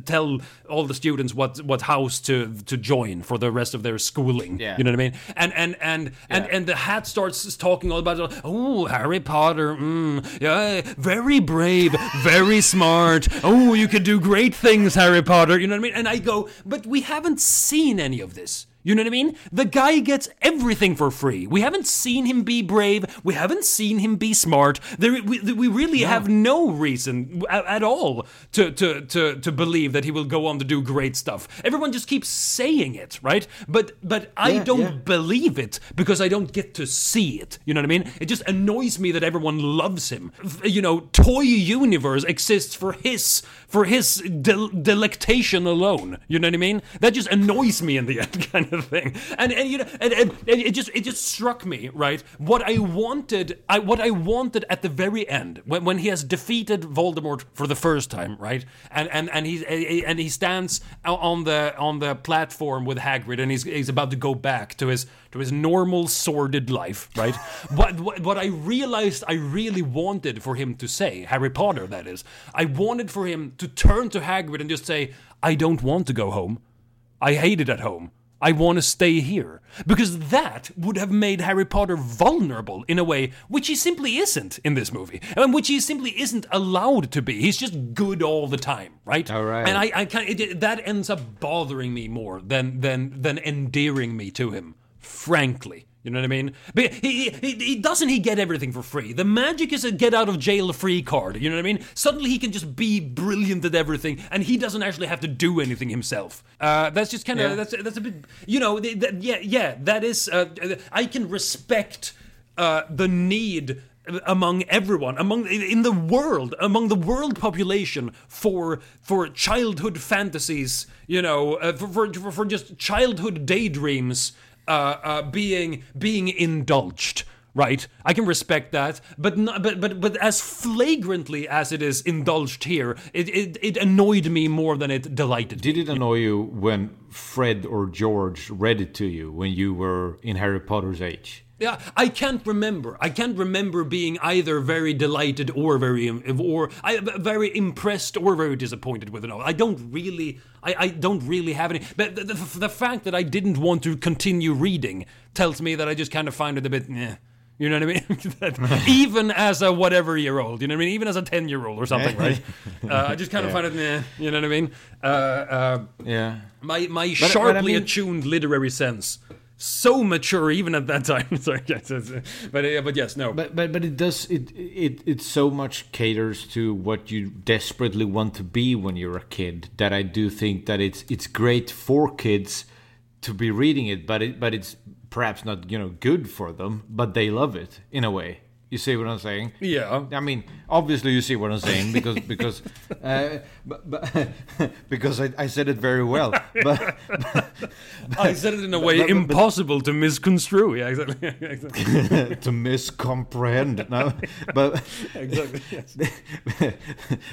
tell all the students what what house to to join for the rest of their schooling. Yeah. You know what I mean? And and and and and the hat starts talking all about oh Harry Potter, mm, yeah, very brave, very smart. Oh, you can do great things, Harry Potter. You know what I mean? And I go, but we haven't seen any of this. You know what I mean? The guy gets everything for free. We haven't seen him be brave. We haven't seen him be smart. There, we, we really have no reason at, at all to, to, to, to believe that he will go on to do great stuff. Everyone just keeps saying it, right? But but I Yeah, don't yeah. believe it because I don't get to see it. You know what I mean? It just annoys me that everyone loves him. You know, Toy Universe exists for his for his del- delectation alone. You know what I mean? That just annoys me in the end, kind of thing. And and you know, and, and, and it just it just struck me right what I wanted. I what I wanted at the very end when when he has defeated Voldemort for the first time, right? And and and he and he stands on the on the platform with Hagrid, and he's he's about to go back to his to his normal sordid life, right? what, what what I realized I really wanted for him to say, Harry Potter, that is, I wanted for him to turn to Hagrid and just say, "I don't want to go home. I hate it at home." I want to stay here. Because that would have made Harry Potter vulnerable in a way which he simply isn't in this movie. And which he simply isn't allowed to be. He's just good all the time, right? All right. And I, I can't, it, that ends up bothering me more than, than, than endearing me to him, frankly. You know what I mean? But he, he, he doesn't he get everything for free. The magic is a get out of jail free card. You know what I mean? Suddenly he can just be brilliant at everything, and he doesn't actually have to do anything himself. Uh, that's just kind of Yeah. that's that's a bit. You know, yeah, yeah. That is. Uh, I can respect uh, the need among everyone among in the world among the world population for for childhood fantasies you know uh, for, for for just childhood daydreams uh, uh, being being indulged right i can respect that but not, but but but as flagrantly as it is indulged here it, it it annoyed me more than it delighted Did it annoy you when Fred or George read it to you when you were in Harry Potter's age? Yeah, I can't remember. I can't remember being either very delighted or very or I, very impressed or very disappointed with it. all. I don't really, I, I don't really have any. But the, the, the fact that I didn't want to continue reading tells me that I just kind of find it a bit. Eh. You know what I mean? Even as a whatever year old, you know what I mean? Even as a ten year old or something, right? Uh, I just kind of find it. Meh, you know what I mean? Uh, uh, Yeah. my my but I sharply mean- attuned literary sense so mature even at that time. Sorry yes, yes, but uh, but yes no. But but but it does it it it so much caters to what you desperately want to be when you're a kid that I do think that it's it's great for kids to be reading it, but it but it's perhaps not you know good for them, but they love it in a way. You see what I'm saying? yeah I mean, obviously you see what I'm saying because because uh, but, but because I, I said it very well. But I said it in a way but- but- impossible to misconstrue yeah exactly exactly to miscomprehend. No, but exactly yes.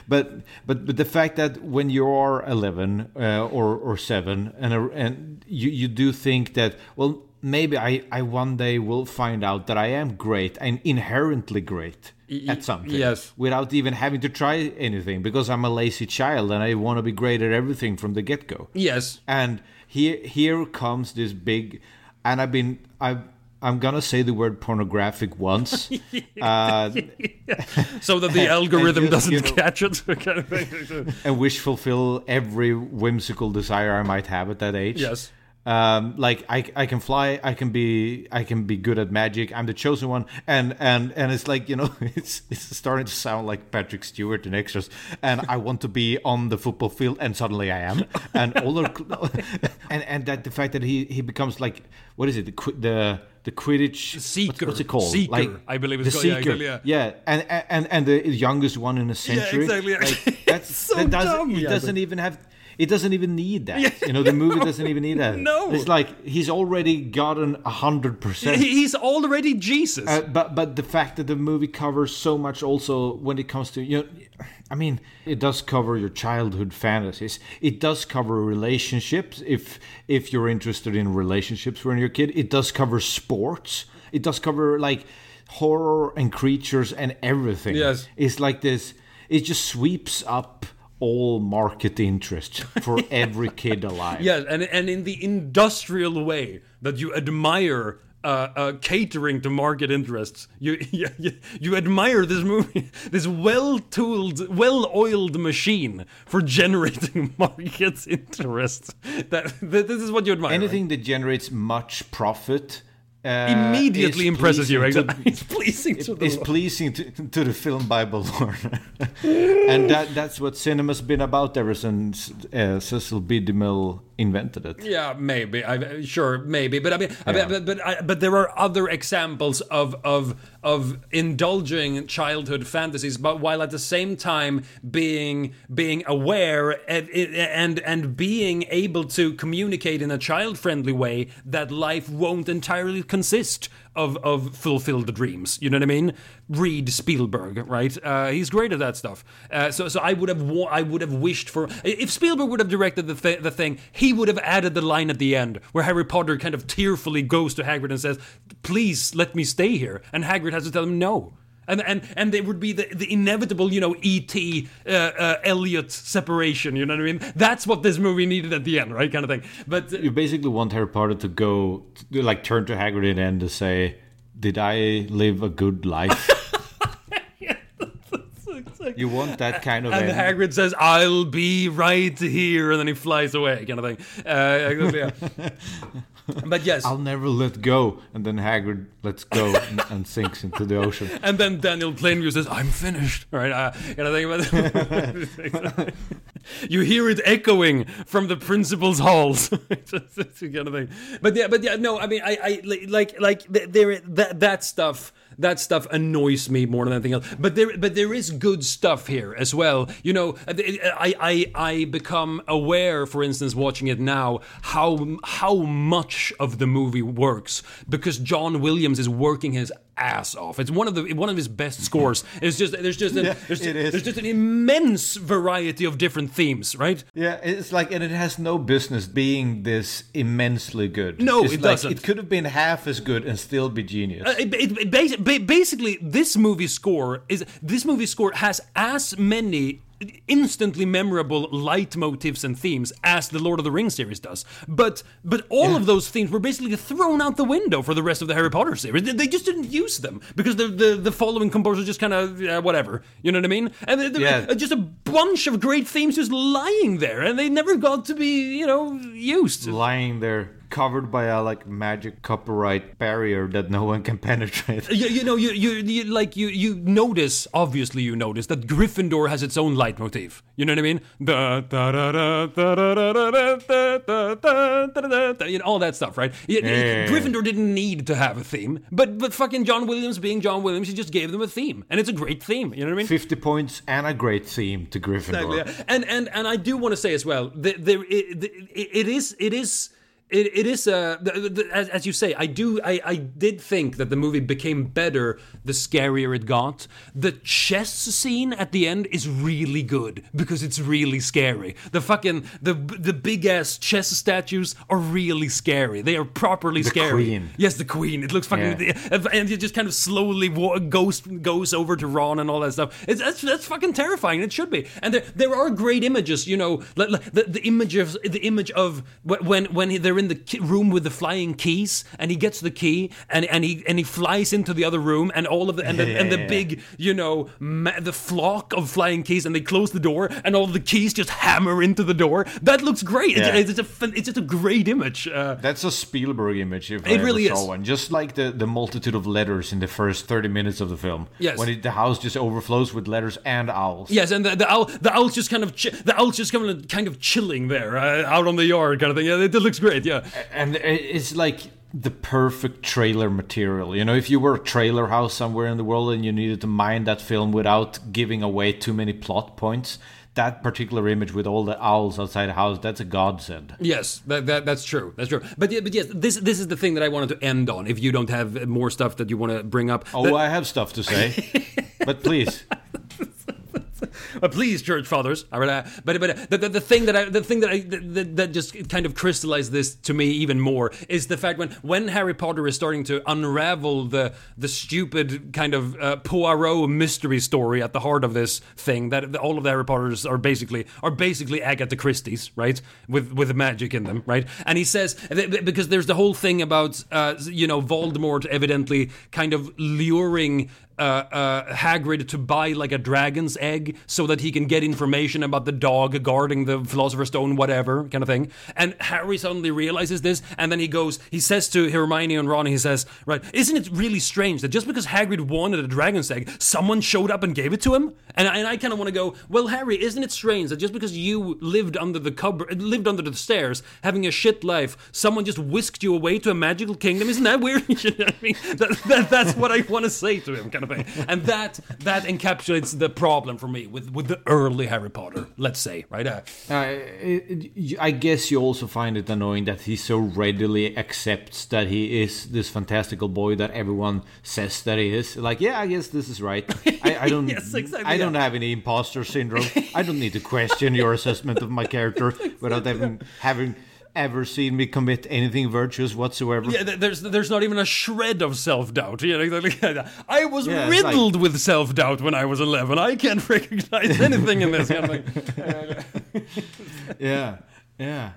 but but but the fact that when you are 11 uh, or or 7 and uh, and you you do think that well maybe I I one day will find out that I am great and inherently great at something yes. without even having to try anything because I'm a lazy child and I want to be great at everything from the get go yes. And here here comes this big and i've been i i'm gonna say the word pornographic once uh, so that the algorithm just, doesn't you know- catch it. Kind of and wish fulfill every whimsical desire i might have at that age. Yes um, like I, I can fly i can be i can be good at magic i'm the chosen one and and and it's like you know it's it's starting to sound like patrick stewart in extras and i want to be on the football field and suddenly i am and all the and and that the fact that he he becomes like what is it the the the Quidditch what's- Seeker. What's, it called? Seeker, like I believe the it's called- yeah, seeker. exactly, yeah. and and and and the youngest one in a century. exactly. Like, that's so that doesn't dumb, it yeah, doesn't but- even have it doesn't even need that. You know, the movie doesn't even need that. No. it's like he's already gotten a hundred percent. He's already Jesus. Uh, but but the fact that the movie covers so much also when it comes to you know I mean it does cover your childhood fantasies it does cover relationships if if you're interested in relationships when you're a kid it does cover sports it does cover like horror and creatures and everything Yes. it's like this it just sweeps up all market interest for every kid alive Yes, and and in the industrial way that you admire. Uh, uh, catering to market interests, you, you you admire this movie, this well-tooled, well-oiled machine for generating market interest. That, that this is what you admire. right? anything that generates much profit immediately impresses you. Right? It's pleasing to the is pleasing to, to the film Bible Lord. and that that's what cinema's been about ever since uh, Cecil B. DeMille invented it. Yeah, maybe. I sure, maybe. But I mean, I Yeah. but but, I, but there are other examples of of of indulging childhood fantasies, but while at the same time being being aware and and and being able to communicate in a child friendly way that life won't entirely consist of of fulfilled dreams. You know what I mean? Read Spielberg, right? Uh, he's great at that stuff. Uh, so so I would have wa- I would have wished for if Spielberg would have directed the th- the thing, he would have added the line at the end where Harry Potter kind of tearfully goes to Hagrid and says, "Please let me stay here," and Hagrid has to tell him no. And, and and there would be the, the inevitable, you know, E.T. Uh, uh, Elliott separation. You know what I mean? That's what this movie needed at the end, right? Kind of thing. But uh, You basically want Harry Potter to go, to, like, turn to Hagrid and end to say, "Did I live a good life?" you want that kind of And end. Hagrid says, "I'll be right here," and then he flies away, kind of thing. Uh, yeah. but yes, I'll never let go, and then Hagrid lets go and, and sinks into the ocean. and then Daniel Plainview says, "I'm finished." Right? Uh, kind of thing. But you hear it echoing from the principal's halls, kind of thing. But yeah, but yeah, no. I mean, I, I like, like there that that stuff. That stuff annoys me more than anything else. But there, but there is good stuff here as well. You know, I, I, I become aware, for instance, watching it now, how how much of the movie works because John Williams is working his ass off. It's one of the one of his best scores. It's just there's just an, Yeah, there's, there's just an immense variety of different themes, right? Yeah, it's like, and it has no business being this immensely good. No, It's it like, doesn't. It could have been half as good and still be genius. Uh, it, it, it basi- basically, this movie score is this movie score has as many instantly memorable leitmotifs and themes as the Lord of the Rings series does. But but all of those themes were basically thrown out the window for the rest of the Harry Potter series. They, just didn't use them because the the, the following composers just kind of uh, whatever. You know what I mean? And Yeah. uh, just a bunch of great themes just lying there, and they never got to be you know used. lying there covered by a like magic copyright barrier that no one can penetrate. You, you know, you, you, you like you you notice obviously you notice that Gryffindor has its own leitmotif. You know what I mean? You know, all that stuff, right? Yeah, yeah. Gryffindor didn't need to have a theme, but but fucking John Williams being John Williams, he just gave them a theme, and it's a great theme. You know what I mean? Fifty points and a great theme to Gryffindor. Exactly, yeah. And and and I do want to say as well, there, it, it is it is it, it is the, the, as, as you say I do I, I did think that the movie became better the scarier it got the chess scene at the end is really good because it's really scary the fucking the the big ass chess statues are really scary they are properly scary queen. yes the queen it looks fucking and it just kind of slowly goes goes over to Ron and all that stuff. It's that's, that's fucking terrifying. It should be. And there there are great images. You know, like, like the, the image of the image of wh- when when he- they're in the ki- room with the flying keys and he gets the key and and he and he flies into the other room and all of the and the, and the Yeah. big you know ma- the flock of flying keys and they close the door and all the keys just hammer into the door. That looks great. It's, Yeah. it's, just a fun- it's just a great image. Uh, That's a Spielberg image, if I It ever really is. one. Just like the, the multitude of letters in the first 30 minutes of the film. Yes. When it, the house just overflows with letters and owls. Yes, and the, the owl, the owl's just kind of, chi- the owl's just kind of, kind of chilling there, uh, out on the yard, kind of thing. Yeah, it, it looks great. Yeah, And it's like the perfect trailer material. You know, if you were a trailer house somewhere in the world and you needed to mine that film without giving away too many plot points, that particular image with all the owls outside the house, that's a godsend. Yes, that, that that's true. That's true. But but yes, this this is the thing that I wanted to end on. If you don't have more stuff that you want to bring up, Oh, I have stuff to say, but please. Uh, please, church fathers. Uh, but but the, the, the thing that I the thing that I that, that just kind of crystallized this to me even more is the fact when when Harry Potter is starting to unravel the the stupid kind of uh, Poirot mystery story at the heart of this thing that all of the Harry Potters are basically are basically Agatha Christie's, right? With with magic in them, right? And he says because there's the whole thing about uh, you know Voldemort evidently kind of luring uh, uh, Hagrid to buy like a dragon's egg so that he can get information about the dog guarding the Philosopher's Stone, whatever kind of thing. And Harry suddenly realizes this, and then he goes, he says to Hermione and Ron, he says, "Right, isn't it really strange that just because Hagrid wanted a dragon's egg, someone showed up and gave it to him?" And I, and I kind of want to go, "Well, Harry, isn't it strange that just because you lived under the cupboard, lived under the stairs, having a shit life, someone just whisked you away to a magical kingdom? Isn't that weird?" you know what I mean? That, that, that's what I want to say to him, kind of thing. And that that encapsulates the problem for me with with the early Harry Potter. Let's say, right? Uh, Uh, it- it- I guess you also find it annoying that he so readily accepts that he is this fantastical boy that everyone says that he is. Like, yeah, I guess this is right. I, I don't. Yes, exactly, I don't have any imposter syndrome. I don't need to question your assessment of my character without having having ever seen me commit anything virtuous whatsoever. Yeah, there's there's not even a shred of self doubt. You know, exactly. I was Yeah, it's like- riddled with self doubt when I was 11. I can't recognize anything in this. Yeah yeah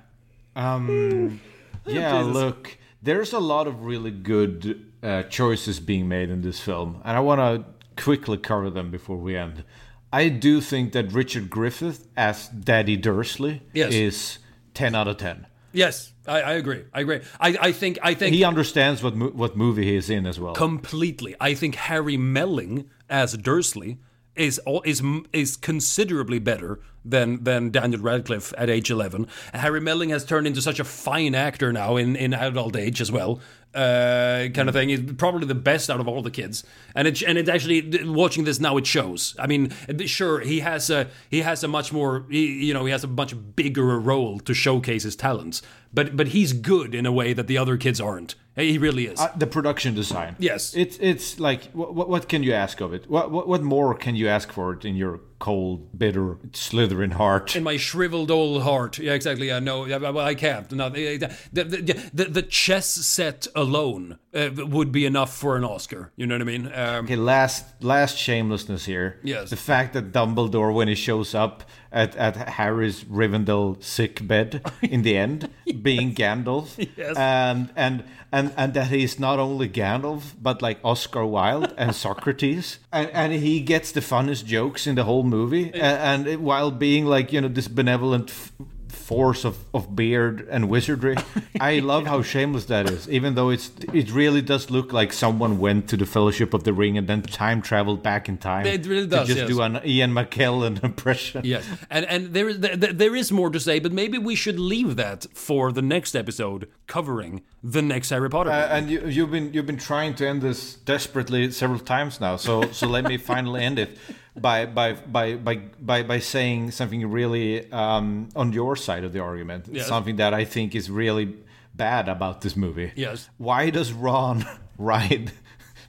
um yeah look there's a lot of really good uh, choices being made in this film and i want to quickly cover them before we end i do think that richard griffith as daddy dursley Yes. is 10 out of 10 Yes, I, I agree. I agree. I, I think I think he understands what mo- what movie he is in as well completely. I think Harry Melling as Dursley is is is considerably better than than Daniel Radcliffe at age 11. Harry Melling has turned into such a fine actor now in in adult age as well. Uh, kind of thing. He's probably the best out of all the kids, and it and it actually watching this now it shows. I mean, sure he has a he has a much more he, you know he has a much bigger role to showcase his talents, but but he's good in a way that the other kids aren't. He really is. Uh, the production design Yes. it's it's like what, what can you ask of it what, what what more can you ask for it in your cold bitter slithering heart in my shriveled old heart. Yeah, exactly. Yeah, no, yeah, well, I can't. No, the, the, the, the, the chess set alone uh, would be enough for an Oscar. You know what I mean? Um, Okay, last last shamelessness here. Yes. The fact that Dumbledore, when he shows up at, at Harry's Rivendell sick bed in the end, being Gandalf, Yes. and and and and that he's not only Gandalf but like Oscar Wilde and Socrates, and and he gets the funnest jokes in the whole movie, a- and, it- while being like you know this benevolent. F- force of, of beard and wizardry i love how shameless that is even though it's it really does look like someone went to the fellowship of the ring and then time traveled back in time It really to does, just yes. do an ian mckellen impression yes, and and there is there, there is more to say, but maybe we should leave that for the next episode covering the next Harry Potter. Uh, and you, you've been you've been trying to end this desperately several times now. So so let me finally end it by by by by by, by saying something really um, on your side of the argument. Yes. Something that I think is really bad about this movie. Yes. Why does Ron ride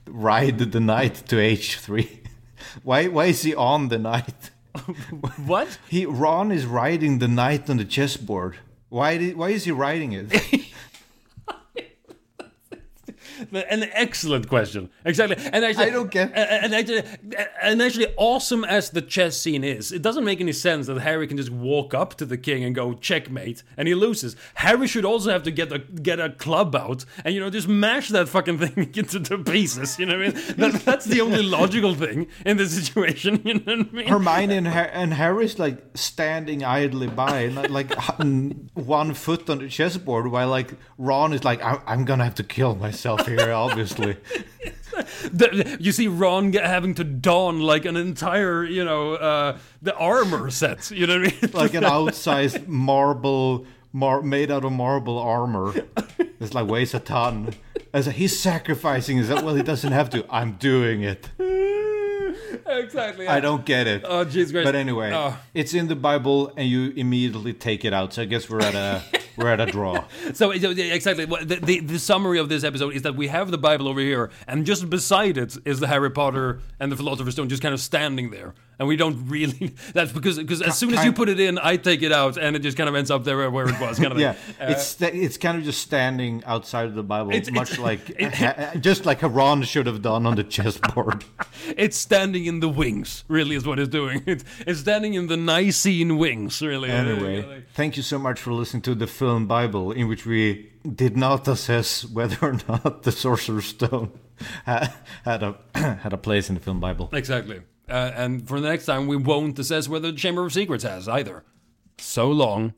ride the knight to H three? Why why is he on the knight? what? He Ron is riding the knight on the chessboard. Why did, why is he riding it? An excellent question. Exactly. And actually, I don't get- And actually, and actually, awesome as the chess scene is, it doesn't make any sense that Harry can just walk up to the king and go checkmate, and he loses. Harry should also have to get a get a club out and you know just mash that fucking thing into the pieces. You know what I mean? That, that's the only logical thing in this situation. You know what I mean? Hermione and, Har- and Harry's like standing idly by, not uh, like one foot on the chessboard, while like Ron is like, I- I'm gonna have to kill myself here, obviously. The- you see Ron get, having to don like an entire, you know, uh, the armor set. You know what I mean? like an outsized marble, mar- made out of marble armor. It's like weighs a ton. As he's sacrificing his, well, he doesn't have to. I'm doing it. exactly. I don't get it. Oh, jeez. But anyway, Oh. it's in the Bible, and you immediately take it out. So I guess we're at a we're at a draw. So exactly, the, the the summary of this episode is that we have the Bible over here, and just beside it is the Harry Potter and the Philosopher's Stone, just kind of standing there, and we don't really. That's because because as soon as you put it in, I take it out, and it just kind of ends up there where it was. Kind of Yeah, thing. it's it's kind of just standing outside of the Bible, It's- much it's- like just like Haran should have done on the chessboard. It's standing in the wings, really, is what it's doing. It's, it's standing in the Nicene wings, really. Anyway, thank you so much for listening to the film Bible, in which we did not assess whether or not the Sorcerer's Stone had a had a place in the film Bible. Exactly. Uh, and for the next time, we won't assess whether the Chamber of Secrets has either. So long